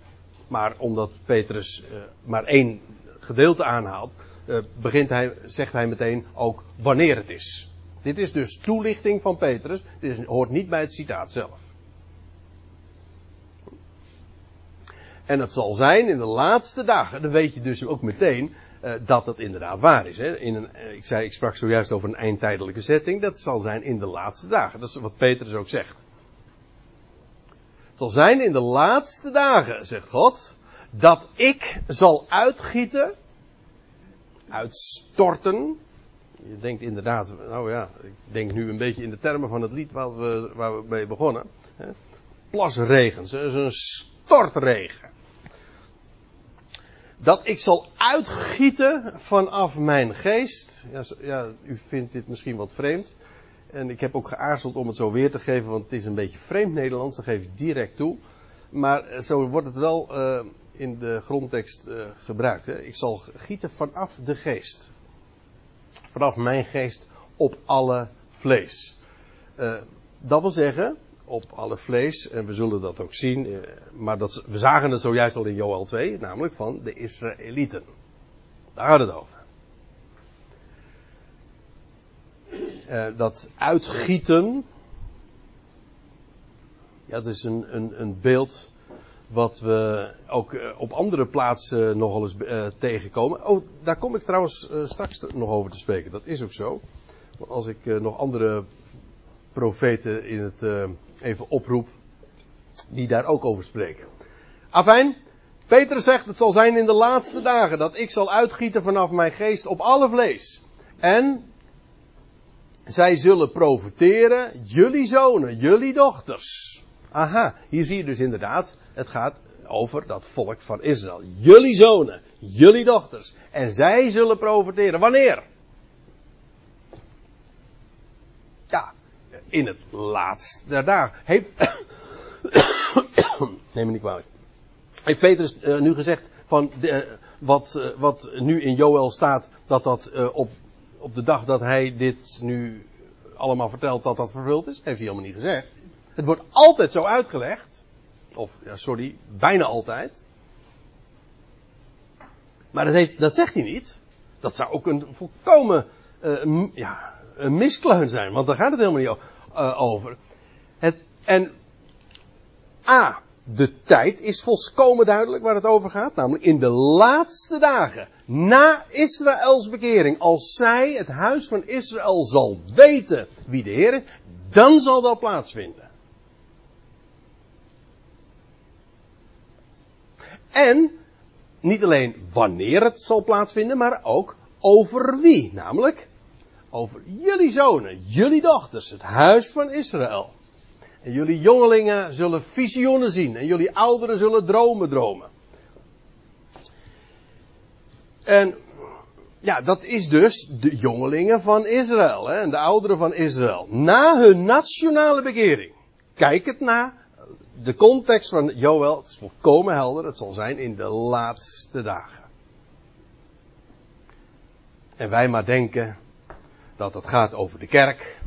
Maar omdat Petrus uh, maar één gedeelte aanhaalt, begint hij, zegt hij meteen ook wanneer het is. Dit is dus toelichting van Petrus. Dit hoort niet bij het citaat zelf. En het zal zijn in de laatste dagen. Dan weet je dus ook meteen uh, dat het inderdaad waar is. Hè? In een, uh, ik, zei, ik sprak zojuist over een eindtijdelijke setting. Dat zal zijn in de laatste dagen. Dat is wat Petrus ook zegt. Het zal zijn in de laatste dagen, zegt God, dat ik zal uitgieten, uitstorten. Je denkt inderdaad, nou ja, ik denk nu een beetje in de termen van het lied waar we, waar we mee begonnen. Hè? Plasregens, een stortregen dat ik zal uitgieten vanaf mijn geest. Ja, ja, u vindt dit misschien wat vreemd. En ik heb ook geaarzeld om het zo weer te geven, want het is een beetje vreemd Nederlands, dat geef ik direct toe. Maar eh, zo wordt het wel uh, in de grondtekst uh, gebruikt. Hè. Ik zal gieten vanaf de geest. Vanaf mijn geest op alle vlees. dat wil zeggen, op alle vlees. En we zullen dat ook zien. Eh, maar dat, we zagen het zojuist al in Joel 2, namelijk van de Israëlieten. Daar gaat het over. Uh, dat uitgieten. Ja, dat is een, een, een beeld wat we ook uh, op andere plaatsen nogal eens uh, tegenkomen. Oh, daar kom ik trouwens straks nog over te spreken. Dat is ook zo. Want als ik nog andere profeten in het even oproep die daar ook over spreken. Afijn, Peter zegt het zal zijn in de laatste dagen dat ik zal uitgieten vanaf mijn geest op alle vlees. En zij zullen profiteren, jullie zonen, jullie dochters. Aha, hier zie je dus inderdaad, het gaat over dat volk van Israël. Jullie zonen, jullie dochters. En zij zullen profiteren. Wanneer? in het laatst der dagen. Heeft, neem me niet kwalijk. Heeft Petrus uh, nu gezegd van de, uh, wat, uh, wat nu in Joel staat, dat dat op, op de dag dat hij dit nu allemaal vertelt, dat dat vervuld is? Heeft hij helemaal niet gezegd. Het wordt altijd zo uitgelegd. Of, ja, sorry, bijna altijd. Maar dat, heeft, dat zegt hij niet. Dat zou ook een volkomen, ja, een miskleun zijn, want daar gaat het helemaal niet over uh, over. Het, en A, de tijd is volkomen duidelijk waar het over gaat. Namelijk in de laatste dagen na Israëls bekering. Als zij, het huis van Israël, zal weten wie de Heer is, dan zal dat plaatsvinden. En niet alleen wanneer het zal plaatsvinden, maar ook over wie. Namelijk over jullie zonen, jullie dochters, het huis van Israël. En jullie jongelingen zullen visioenen zien en jullie ouderen zullen dromen dromen. En ja, dat is dus de jongelingen van Israël hè, en de ouderen van Israël. Na hun nationale bekering. Kijk het na. De context van Joel, het is volkomen helder, het zal zijn in de laatste dagen. En wij maar denken, dat het gaat over de kerk.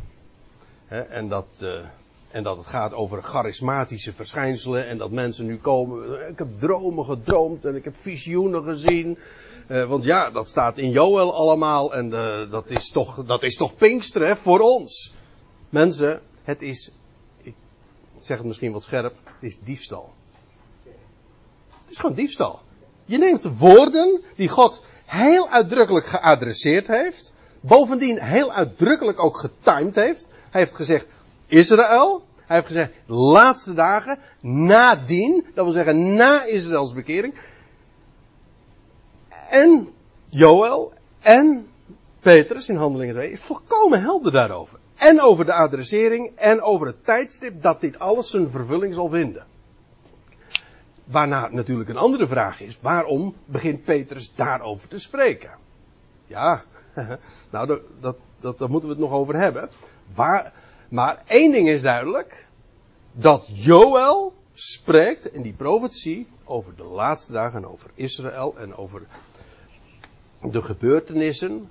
Hè, en, dat, uh, en dat het gaat over charismatische verschijnselen. En dat mensen nu komen. Ik heb dromen gedroomd en ik heb visioenen gezien. Uh, want ja, dat staat in Joel allemaal. En uh, dat, is toch, dat is toch Pinkster hè, voor ons. Mensen, het is. Ik zeg het misschien wat scherp. Is diefstal. Het is gewoon diefstal. Je neemt woorden die God heel uitdrukkelijk geadresseerd heeft bovendien heel uitdrukkelijk ook getimed heeft. Hij heeft gezegd Israël. Hij heeft gezegd laatste dagen. Nadien. Dat wil zeggen na Israëls bekering. En Joel. En Petrus in handelingen 2 is volkomen helder daarover. En over de adressering en over het tijdstip dat dit alles zijn vervulling zal vinden. Waarna natuurlijk een andere vraag is, waarom begint Petrus daarover te spreken? Ja, nou, dat, dat, dat, daar moeten we het nog over hebben. Waar, maar één ding is duidelijk. Dat Joël spreekt in die profetie over de laatste dagen, over Israël en over de gebeurtenissen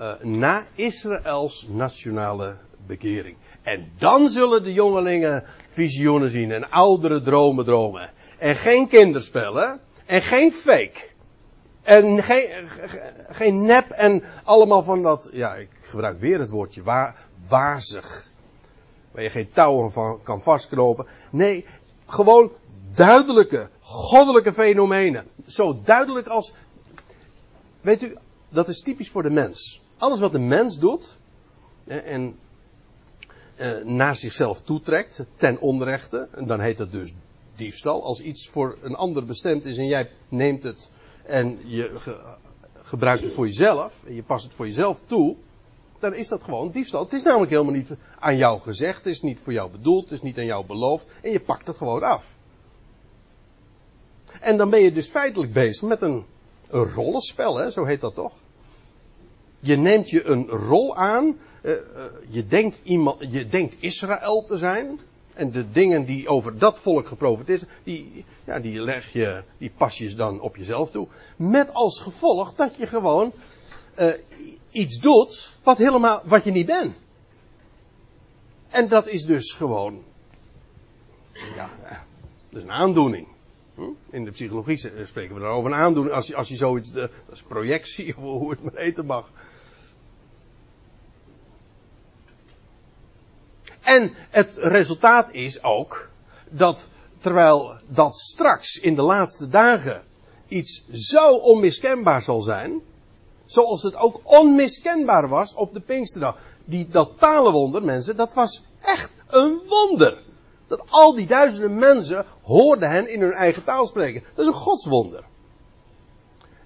uh, na Israëls nationale bekering. En dan zullen de jongelingen visioenen zien en oudere dromen dromen. En geen kinderspellen en geen fake. En geen, geen nep en allemaal van dat, ja, ik gebruik weer het woordje, waar, wazig. Waar je geen touwen van kan vastknopen. Nee, gewoon duidelijke goddelijke fenomenen. Zo duidelijk als. Weet u, dat is typisch voor de mens. Alles wat de mens doet. En eh, naar zichzelf toetrekt, ten onrechte. Dan heet het dus diefstal. Als iets voor een ander bestemd is en jij neemt het en je gebruikt het voor jezelf. En je past het voor jezelf toe. Dan is dat gewoon diefstal. Het is namelijk helemaal niet aan jou gezegd. Het is niet voor jou bedoeld. Het is niet aan jou beloofd. En je pakt het gewoon af. En dan ben je dus feitelijk bezig met een, een rollenspel, hè? zo heet dat toch? Je neemt je een rol aan. Uh, uh, je, denkt iemand, je denkt Israël te zijn. En de dingen die over dat volk geprofiteerd zijn, die, ja, die leg je, die pas je dan op jezelf toe. Met als gevolg dat je gewoon uh, iets doet wat helemaal, wat je niet bent. En dat is dus gewoon, ja, is een aandoening. Hm? In de psychologie spreken we daarover een aandoening. Als je, als je zoiets, dat is projectie, of hoe het maar eten mag. En het resultaat is ook dat terwijl dat straks in de laatste dagen iets zo onmiskenbaar zal zijn, zoals het ook onmiskenbaar was op de Pinksterdag. Die, dat talenwonder, mensen, dat was echt een wonder. Dat al die duizenden mensen hoorden hen in hun eigen taal spreken. Dat is een godswonder.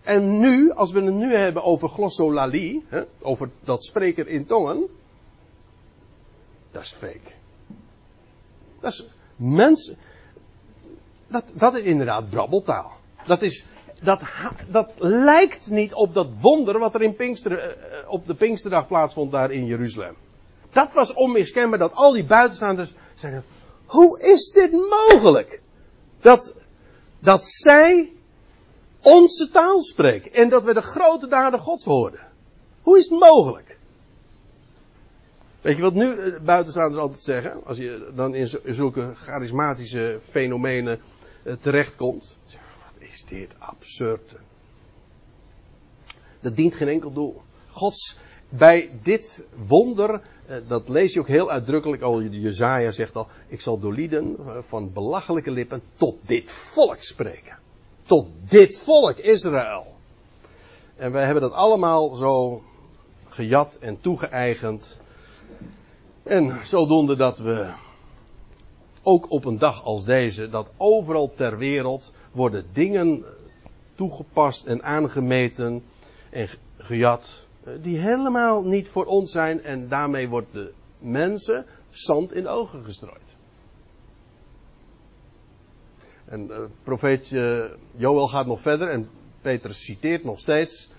En nu, als we het nu hebben over glossolalie, hè, over dat spreker in tongen, dat is fake. Dat is mensen. Dat, dat is inderdaad brabbeltaal. Dat is, dat, dat lijkt niet op dat wonder wat er in Pinkster, eh, op de Pinksterdag plaatsvond daar in Jeruzalem. Dat was onmiskenbaar dat al die buitenstaanders zeiden, hoe is dit mogelijk? Dat, dat zij onze taal spreken en dat we de grote daden gods hoorden. Hoe is het mogelijk? Weet je wat nu eh, buitenstaanders altijd zeggen? Als je dan in zulke charismatische fenomenen eh, terechtkomt. Wat is dit absurd. Dat dient geen enkel doel. Gods, bij dit wonder, eh, dat lees je ook heel uitdrukkelijk al, Jezaja zegt al, ik zal door lieden van belachelijke lippen tot dit volk spreken. Tot dit volk, Israël. En wij hebben dat allemaal zo gejat en toegeëigend en zodoende dat we ook op een dag als deze, dat overal ter wereld worden dingen toegepast en aangemeten en gejat, eh, die helemaal niet voor ons zijn en daarmee wordt de mensen zand in de ogen gestrooid. En uh, profeet uh, Joel gaat nog verder en Petrus citeert nog steeds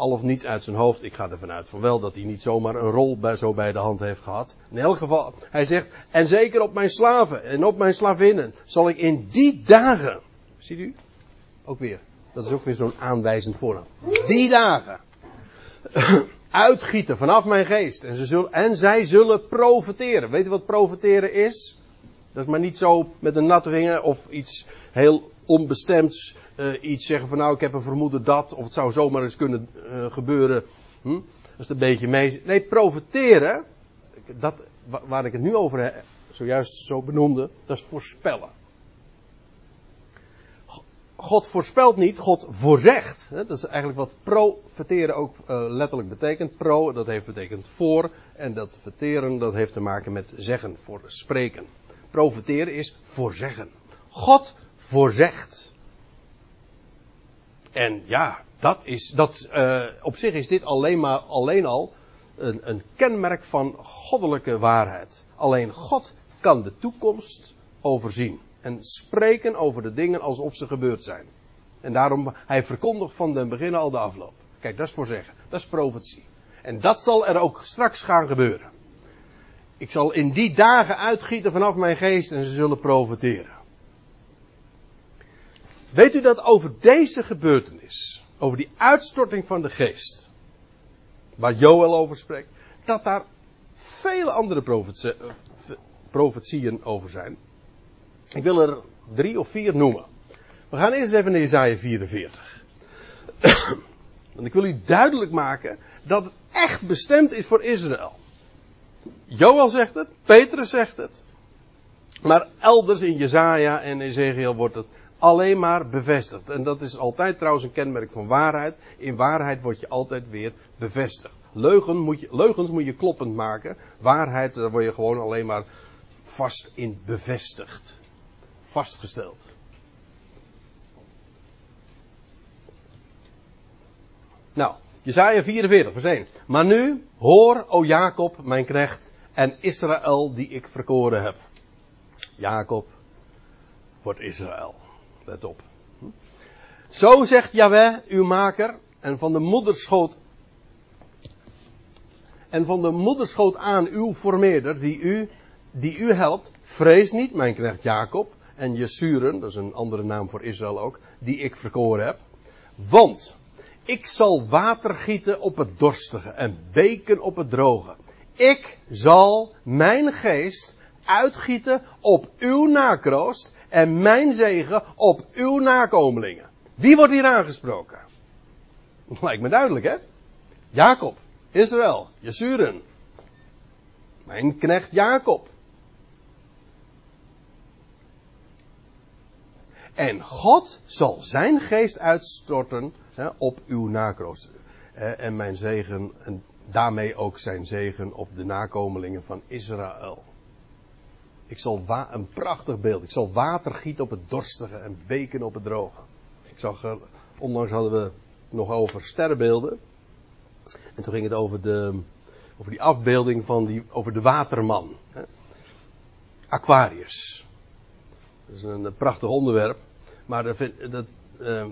al of niet uit zijn hoofd. Ik ga ervan uit van wel dat hij niet zomaar een rol bij, zo bij de hand heeft gehad. In elk geval, hij zegt, en zeker op mijn slaven en op mijn slavinnen zal ik in die dagen, ziet u? Ook weer, dat is ook weer zo'n aanwijzend voornaam. Die dagen. Uitgieten vanaf mijn geest. En, ze zullen, en zij zullen profiteren. Weet u wat profiteren is? Dat is maar niet zo met een natte vinger of iets heel onbestemds uh, iets zeggen van nou ik heb een vermoeden dat, of het zou zomaar eens kunnen uh, gebeuren. Hm? Dat is een beetje mee. Nee, profiteren, dat, waar ik het nu over heb, zojuist zo benoemde, dat is voorspellen. God voorspelt niet, God voorzegt. Dat is eigenlijk wat profeteren ook uh, letterlijk betekent. Pro, dat heeft betekend voor. En dat verteren, dat heeft te maken met zeggen, voor spreken. Profeteren is voorzeggen. God voorzegt. En ja, dat is, dat, uh, op zich is dit alleen, maar, alleen al een, een kenmerk van goddelijke waarheid. Alleen God kan de toekomst overzien. En spreken over de dingen alsof ze gebeurd zijn. En daarom, hij verkondigt van den begin al de afloop. Kijk, dat is voor zeggen. Dat is profetie. En dat zal er ook straks gaan gebeuren. Ik zal in die dagen uitgieten vanaf mijn geest en ze zullen profiteren. Weet u dat over deze gebeurtenis, over die uitstorting van de geest, waar Joel over spreekt, dat daar vele andere profetieën over zijn? Ik wil er drie of vier noemen. We gaan eerst even naar Isaiah 44. Want ik wil u duidelijk maken dat het echt bestemd is voor Israël. Joel zegt het, Petrus zegt het. Maar elders in Jezaja en Ezekiel wordt het alleen maar bevestigd. En dat is altijd trouwens een kenmerk van waarheid. In waarheid word je altijd weer bevestigd. Leugen moet je, leugens moet je kloppend maken. Waarheid, daar word je gewoon alleen maar vast in bevestigd. Vastgesteld. Nou, Jezaja 44, vers 1. Maar nu, hoor, o Jacob, mijn knecht, en Israël die ik verkoren heb. Jacob wordt Israël. Let op. Zo zegt Yahweh, uw maker, en van de moederschoot en van de moederschoot aan uw formeerder, die u, die u helpt, vrees niet, mijn knecht Jacob, en Jesuren, dat is een andere naam voor Israël ook, die ik verkoren heb. Want ik zal water gieten op het dorstige en beken op het droge. Ik zal mijn geest uitgieten op uw nakroost en mijn zegen op uw nakomelingen. Wie wordt hier aangesproken? Lijkt me duidelijk, hè? Jacob, Israël, Jesuren. Mijn knecht Jacob. En God zal zijn geest uitstorten hè, op uw nakroost. En mijn zegen, en daarmee ook zijn zegen op de nakomelingen van Israël. Ik zal een prachtig beeld. Ik zal water gieten op het dorstige en beken op het droge. Ik zag er, onlangs hadden we nog over sterrenbeelden. En toen ging het over, de, over die afbeelding van die, over de waterman. Hè. Aquarius. Dat is een, prachtig onderwerp. Maar dat, dat uh,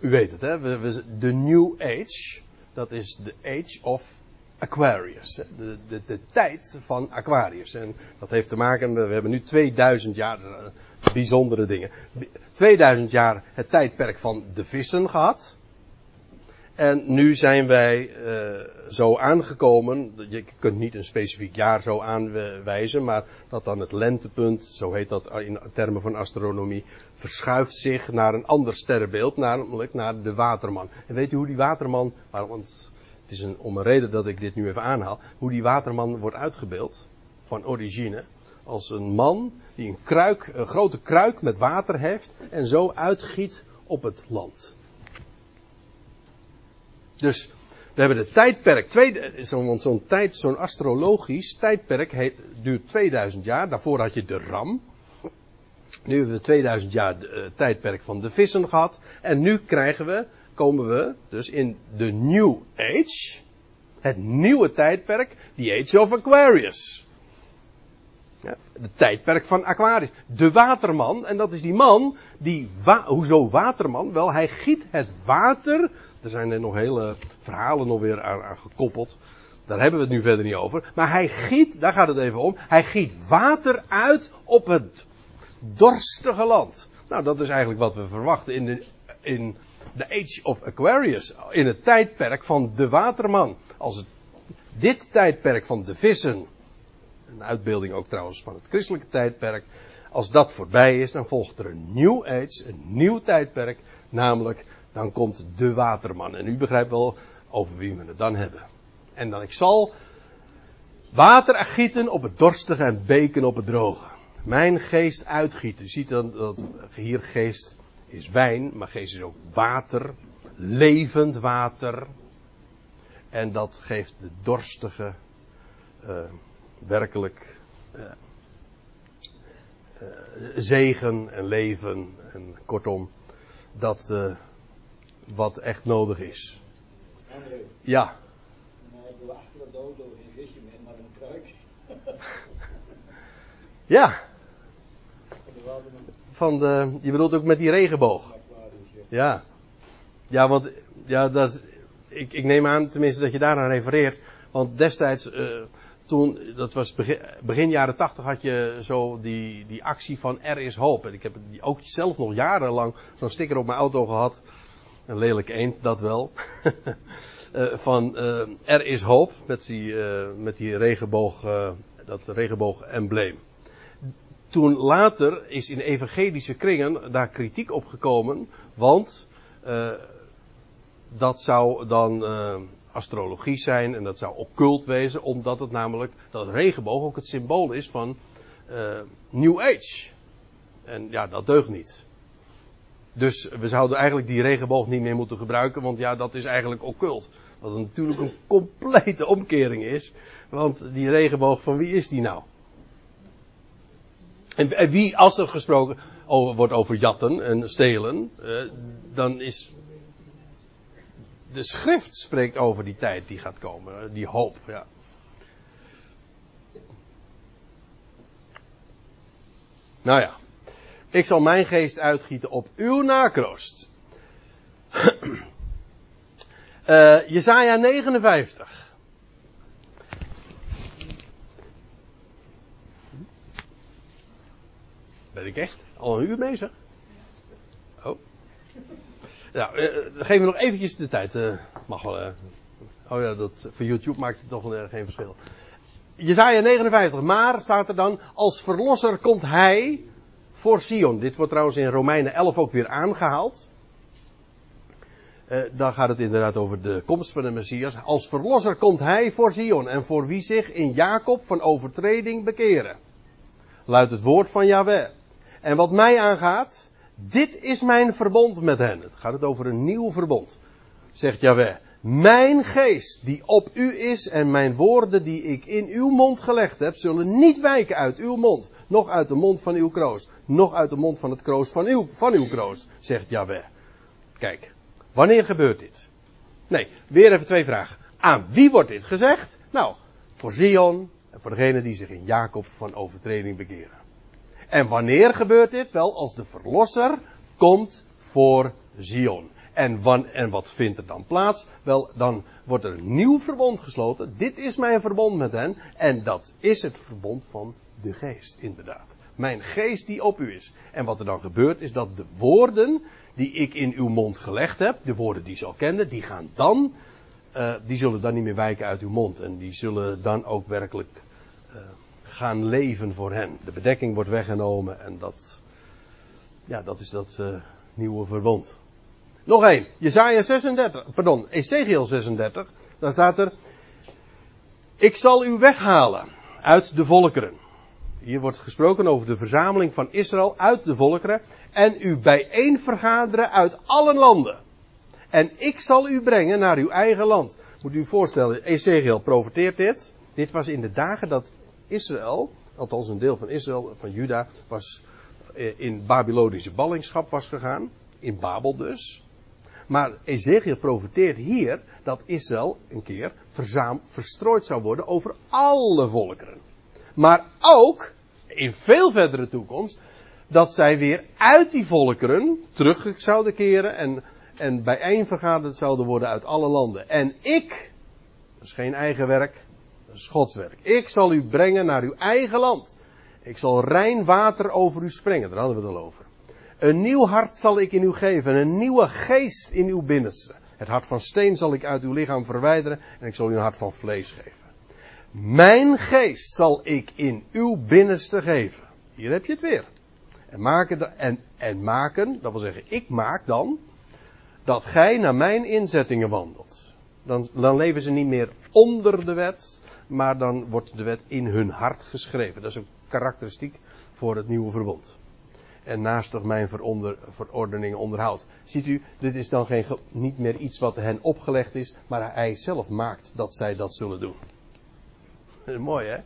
u weet het, hè? De New Age, dat is de Age of Aquarius. De, de, tijd van Aquarius. En dat heeft te maken, we hebben nu 2000 jaar, eh, bijzondere dingen. 2000 jaar het tijdperk van de vissen gehad. En nu zijn wij uh, zo aangekomen, je kunt niet een specifiek jaar zo aanwijzen, maar dat dan het lentepunt, zo heet dat in termen van astronomie, verschuift zich naar een ander sterrenbeeld, namelijk naar de waterman. En weet u hoe die waterman, want het is een, om een reden dat ik dit nu even aanhaal, hoe die waterman wordt uitgebeeld, van origine, als een man die een kruik, een grote kruik met water heeft en zo uitgiet op het land. Dus we hebben het tijdperk, zo'n zo tijd, zo'n astrologisch tijdperk heet, duurt 2000 jaar. Daarvoor had je de ram. Nu hebben we 2000 jaar de, uh, tijdperk van de vissen gehad. En nu krijgen we, komen we dus in de New Age. Het nieuwe tijdperk, the Age of Aquarius. Ja, het tijdperk van Aquarius. De waterman, en dat is die man die, hoezo waterman? Wel, hij giet het water er zijn er nog hele verhalen nog weer aan, aan, gekoppeld. Daar hebben we het nu verder niet over. Maar hij giet, daar gaat het even om. Hij giet water uit op het dorstige land. Nou, dat is eigenlijk wat we verwachten in de, in de Age of Aquarius. In het tijdperk van de waterman. Als dit tijdperk van de vissen. Een uitbeelding ook trouwens van het christelijke tijdperk. Als dat voorbij is, dan volgt er een nieuw age, een nieuw tijdperk. Namelijk dan komt de waterman. En u begrijpt wel over wie we het dan hebben. En dan ik zal water gieten op het dorstige en beken op het droge. Mijn geest uitgieten. U ziet dan dat hier geest is wijn, maar geest is ook water. Levend water. En dat geeft de dorstige uh, werkelijk uh, uh, zegen en leven. En kortom, dat wat echt nodig is. André. Ja. Maar ik wil achter de dodo geen visje meer, maar een kruik. Ja. Van de je bedoelt ook met die regenboog. Ja. Ja. Want ja, dat, ik, ik neem aan tenminste dat je daaraan refereert. Want destijds, eh, toen, dat was begin, jaren tachtig, had je zo die, die actie van Er is hoop. En ik heb ook zelf nog jarenlang zo'n sticker op mijn auto gehad. Een lelijk eend, dat wel. Eh, van eh, Er is hoop, met die, met die regenboog, dat regenboog-embleem. Toen later is in evangelische kringen daar kritiek op gekomen, want eh, dat zou dan eh, astrologie zijn en dat zou occult wezen, omdat het namelijk, dat regenboog ook het symbool is van eh, New Age. En ja, dat deugt niet. Dus we zouden eigenlijk die regenboog niet meer moeten gebruiken, want ja, dat is eigenlijk occult. Wat natuurlijk een complete omkering is. Want die regenboog, van wie is die nou? En wie, als er gesproken wordt over jatten en stelen, eh, dan is. De schrift spreekt over die tijd die gaat komen, die hoop, ja. Nou ja, ik zal mijn geest uitgieten op uw nakroost. uh, Jezaja 59. Ben ik echt? Al een uur bezig? Oh. Nou, uh, geef me nog eventjes de tijd. Uh, mag wel. Oh ja, dat, voor YouTube maakt het toch wel geen verschil. Jezaja 59. Maar staat er dan, als verlosser komt hij voor Sion. Dit wordt trouwens in Romeinen 11 ook weer aangehaald. Dan gaat het inderdaad over de komst van de Messias. Als verlosser komt hij voor Sion en voor wie zich in Jacob van overtreding bekeren. Luidt het woord van Yahweh. En wat mij aangaat, dit is mijn verbond met hen. Het gaat het over een nieuw verbond, zegt Yahweh. Mijn geest die op u is en mijn woorden die ik in uw mond gelegd heb, zullen niet wijken uit uw mond, nog uit de mond van uw kroost, nog uit de mond van het kroost van uw, van uw kroost, zegt Yahweh. Kijk, wanneer gebeurt dit? Nee, weer even twee vragen. Aan wie wordt dit gezegd? Nou, voor Zion en voor degene die zich in Jacob van overtreding bekeren. En wanneer gebeurt dit? Wel, als de verlosser komt voor Zion. En, wan, en wat vindt er dan plaats? Wel, dan wordt er een nieuw verbond gesloten. Dit is mijn verbond met hen. En dat is het verbond van de geest, inderdaad. Mijn geest die op u is. En wat er dan gebeurt, is dat de woorden die ik in uw mond gelegd heb, de woorden die ze al kenden, die gaan dan, uh, die zullen dan niet meer wijken uit uw mond. En die zullen dan ook werkelijk uh, gaan leven voor hen. De bedekking wordt weggenomen en dat, ja, dat is dat uh, nieuwe verbond. Nog één. Jezaja 36, pardon, Ezekiel 36. Daar staat er, ik zal u weghalen uit de volkeren. Hier wordt gesproken over de verzameling van Israël uit de volkeren. En u bijeen vergaderen uit alle landen. En ik zal u brengen naar uw eigen land. Moet u u voorstellen, Ezekiel profeteert dit. Dit was in de dagen dat Israël, althans een deel van Israël, van Juda, was in Babylonische ballingschap was gegaan. In Babel dus. Maar Ezekiel profeteert hier dat Israël een keer verzaam, verstrooid zou worden over alle volkeren. Maar ook, in veel verdere toekomst, dat zij weer uit die volkeren terug zouden keren en, en bijeenvergaderd zouden worden uit alle landen. En ik, dat is geen eigen werk, dat is Gods werk. Ik zal u brengen naar uw eigen land. Ik zal rein water over u springen, daar hadden we het al over. Een nieuw hart zal ik in u geven, een nieuwe geest in uw binnenste. Het hart van steen zal ik uit uw lichaam verwijderen en ik zal u een hart van vlees geven. Mijn geest zal ik in uw binnenste geven. Hier heb je het weer. En maken, en, en maken, dat wil zeggen, ik maak dan dat gij naar mijn inzettingen wandelt. Dan, dan leven ze niet meer onder de wet, maar dan wordt de wet in hun hart geschreven. Dat is een karakteristiek voor het nieuwe verbond en naastig mijn veronder, verordeningen onderhoudt. Ziet u, dit is dan geen, niet meer iets wat hen opgelegd is, maar hij zelf maakt dat zij dat zullen doen. Mooi, hè?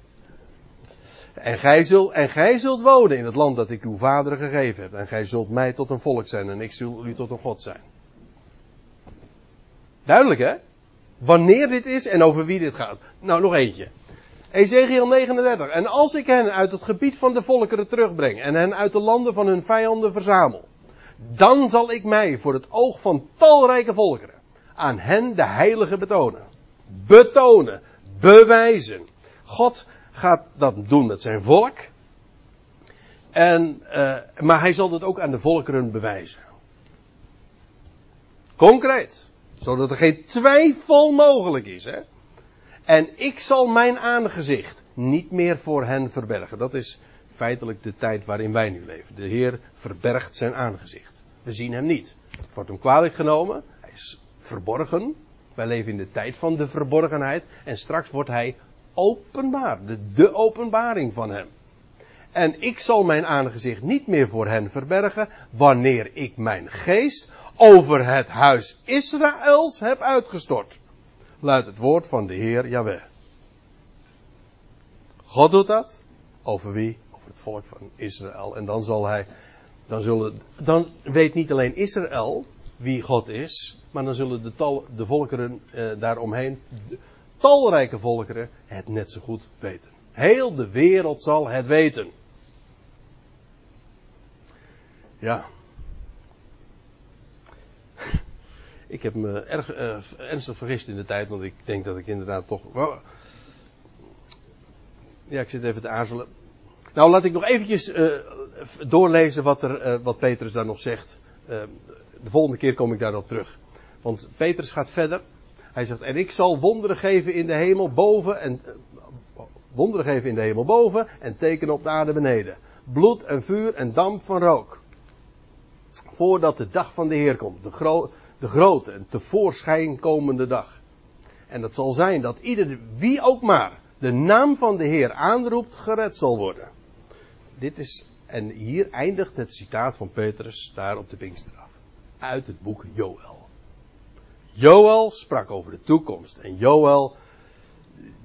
En gij, zult, en gij zult wonen in het land dat ik uw vader gegeven heb. En gij zult mij tot een volk zijn en ik zul u tot een God zijn. Duidelijk, hè? Wanneer dit is en over wie dit gaat. Nou, nog eentje. Ezekiel 39. En als ik hen uit het gebied van de volkeren terugbreng en hen uit de landen van hun vijanden verzamel, dan zal ik mij voor het oog van talrijke volkeren aan hen de heilige betonen. Betonen, bewijzen. God gaat dat doen met zijn volk. En, uh, maar hij zal dat ook aan de volkeren bewijzen. Concreet. Zodat er geen twijfel mogelijk is. Hè? En ik zal mijn aangezicht niet meer voor hen verbergen. Dat is feitelijk de tijd waarin wij nu leven. De Heer verbergt zijn aangezicht. We zien hem niet. Het wordt hem kwalijk genomen. Hij is verborgen. Wij leven in de tijd van de verborgenheid. En straks wordt hij openbaar. De, de openbaring van hem. En ik zal mijn aangezicht niet meer voor hen verbergen, wanneer ik mijn geest over het huis Israëls heb uitgestort. Luidt het woord van de Heer Jahweh. God doet dat. Over wie? Over het volk van Israël. En dan zal hij, dan zullen, dan weet niet alleen Israël wie God is, maar dan zullen de, tal, de volkeren eh, daaromheen, talrijke volkeren, het net zo goed weten. Heel de wereld zal het weten. Ja. Ik heb me erg uh, ernstig vergist in de tijd, want ik denk dat ik inderdaad toch. Ja, ik zit even te aarzelen. Nou, laat ik nog eventjes uh, doorlezen wat, er, uh, wat Petrus daar nog zegt. de volgende keer kom ik daar op terug. Want Petrus gaat verder. Hij zegt, en ik zal wonderen geven in de hemel boven en wonderen geven in de hemel boven en tekenen op de aarde beneden. Bloed en vuur en damp van rook. Voordat de dag van de Heer komt. De, gro de grote en tevoorschijn komende dag. En dat zal zijn dat ieder, wie ook maar, de naam van de Heer aanroept, gered zal worden. Dit is, en hier eindigt het citaat van Petrus daar op de Pinksteraf. Uit het boek Joël. Joël sprak over de toekomst. En Joël,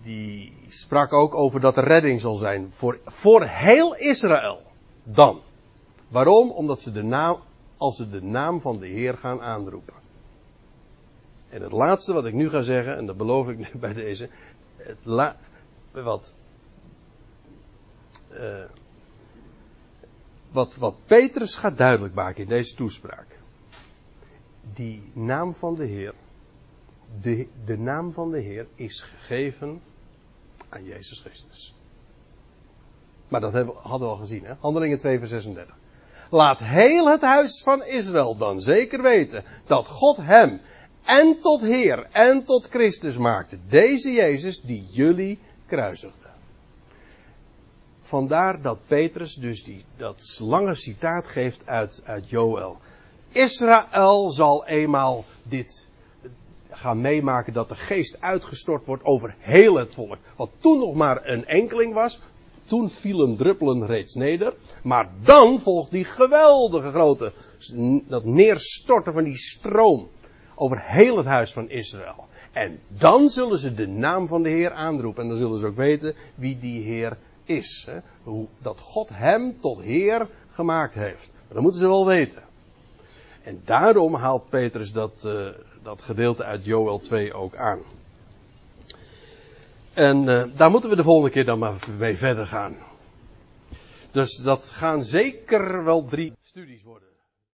die sprak ook over dat er redding zal zijn voor, voor heel Israël. Dan. Waarom? Omdat ze de naam, als ze de naam van de Heer gaan aanroepen. En het laatste wat ik nu ga zeggen, en dat beloof ik bij deze, het wat, uh, wat, wat Petrus gaat duidelijk maken in deze toespraak. Die naam van de Heer, de, de naam van de Heer is gegeven aan Jezus Christus. Maar dat hebben, hadden we al gezien, hè? Handelingen 2 vers 36. Laat heel het huis van Israël dan zeker weten dat God hem en tot Heer en tot Christus maakte. Deze Jezus die jullie kruisigde. Vandaar dat Petrus dus die, dat lange citaat geeft uit, uit Joël. Israël zal eenmaal dit gaan meemaken dat de geest uitgestort wordt over heel het volk. Wat toen nog maar een enkeling was, toen vielen druppelen reeds neder. Maar dan volgt die geweldige grote, dat neerstorten van die stroom over heel het huis van Israël. En dan zullen ze de naam van de Heer aanroepen. En dan zullen ze ook weten wie die Heer is. Hè? Hoe, dat God hem tot Heer gemaakt heeft. Dat moeten ze wel weten. En daarom haalt Petrus dat, uh, dat gedeelte uit Joel 2 ook aan. En uh, daar moeten we de volgende keer dan maar mee verder gaan. Dus dat gaan zeker wel drie studies worden.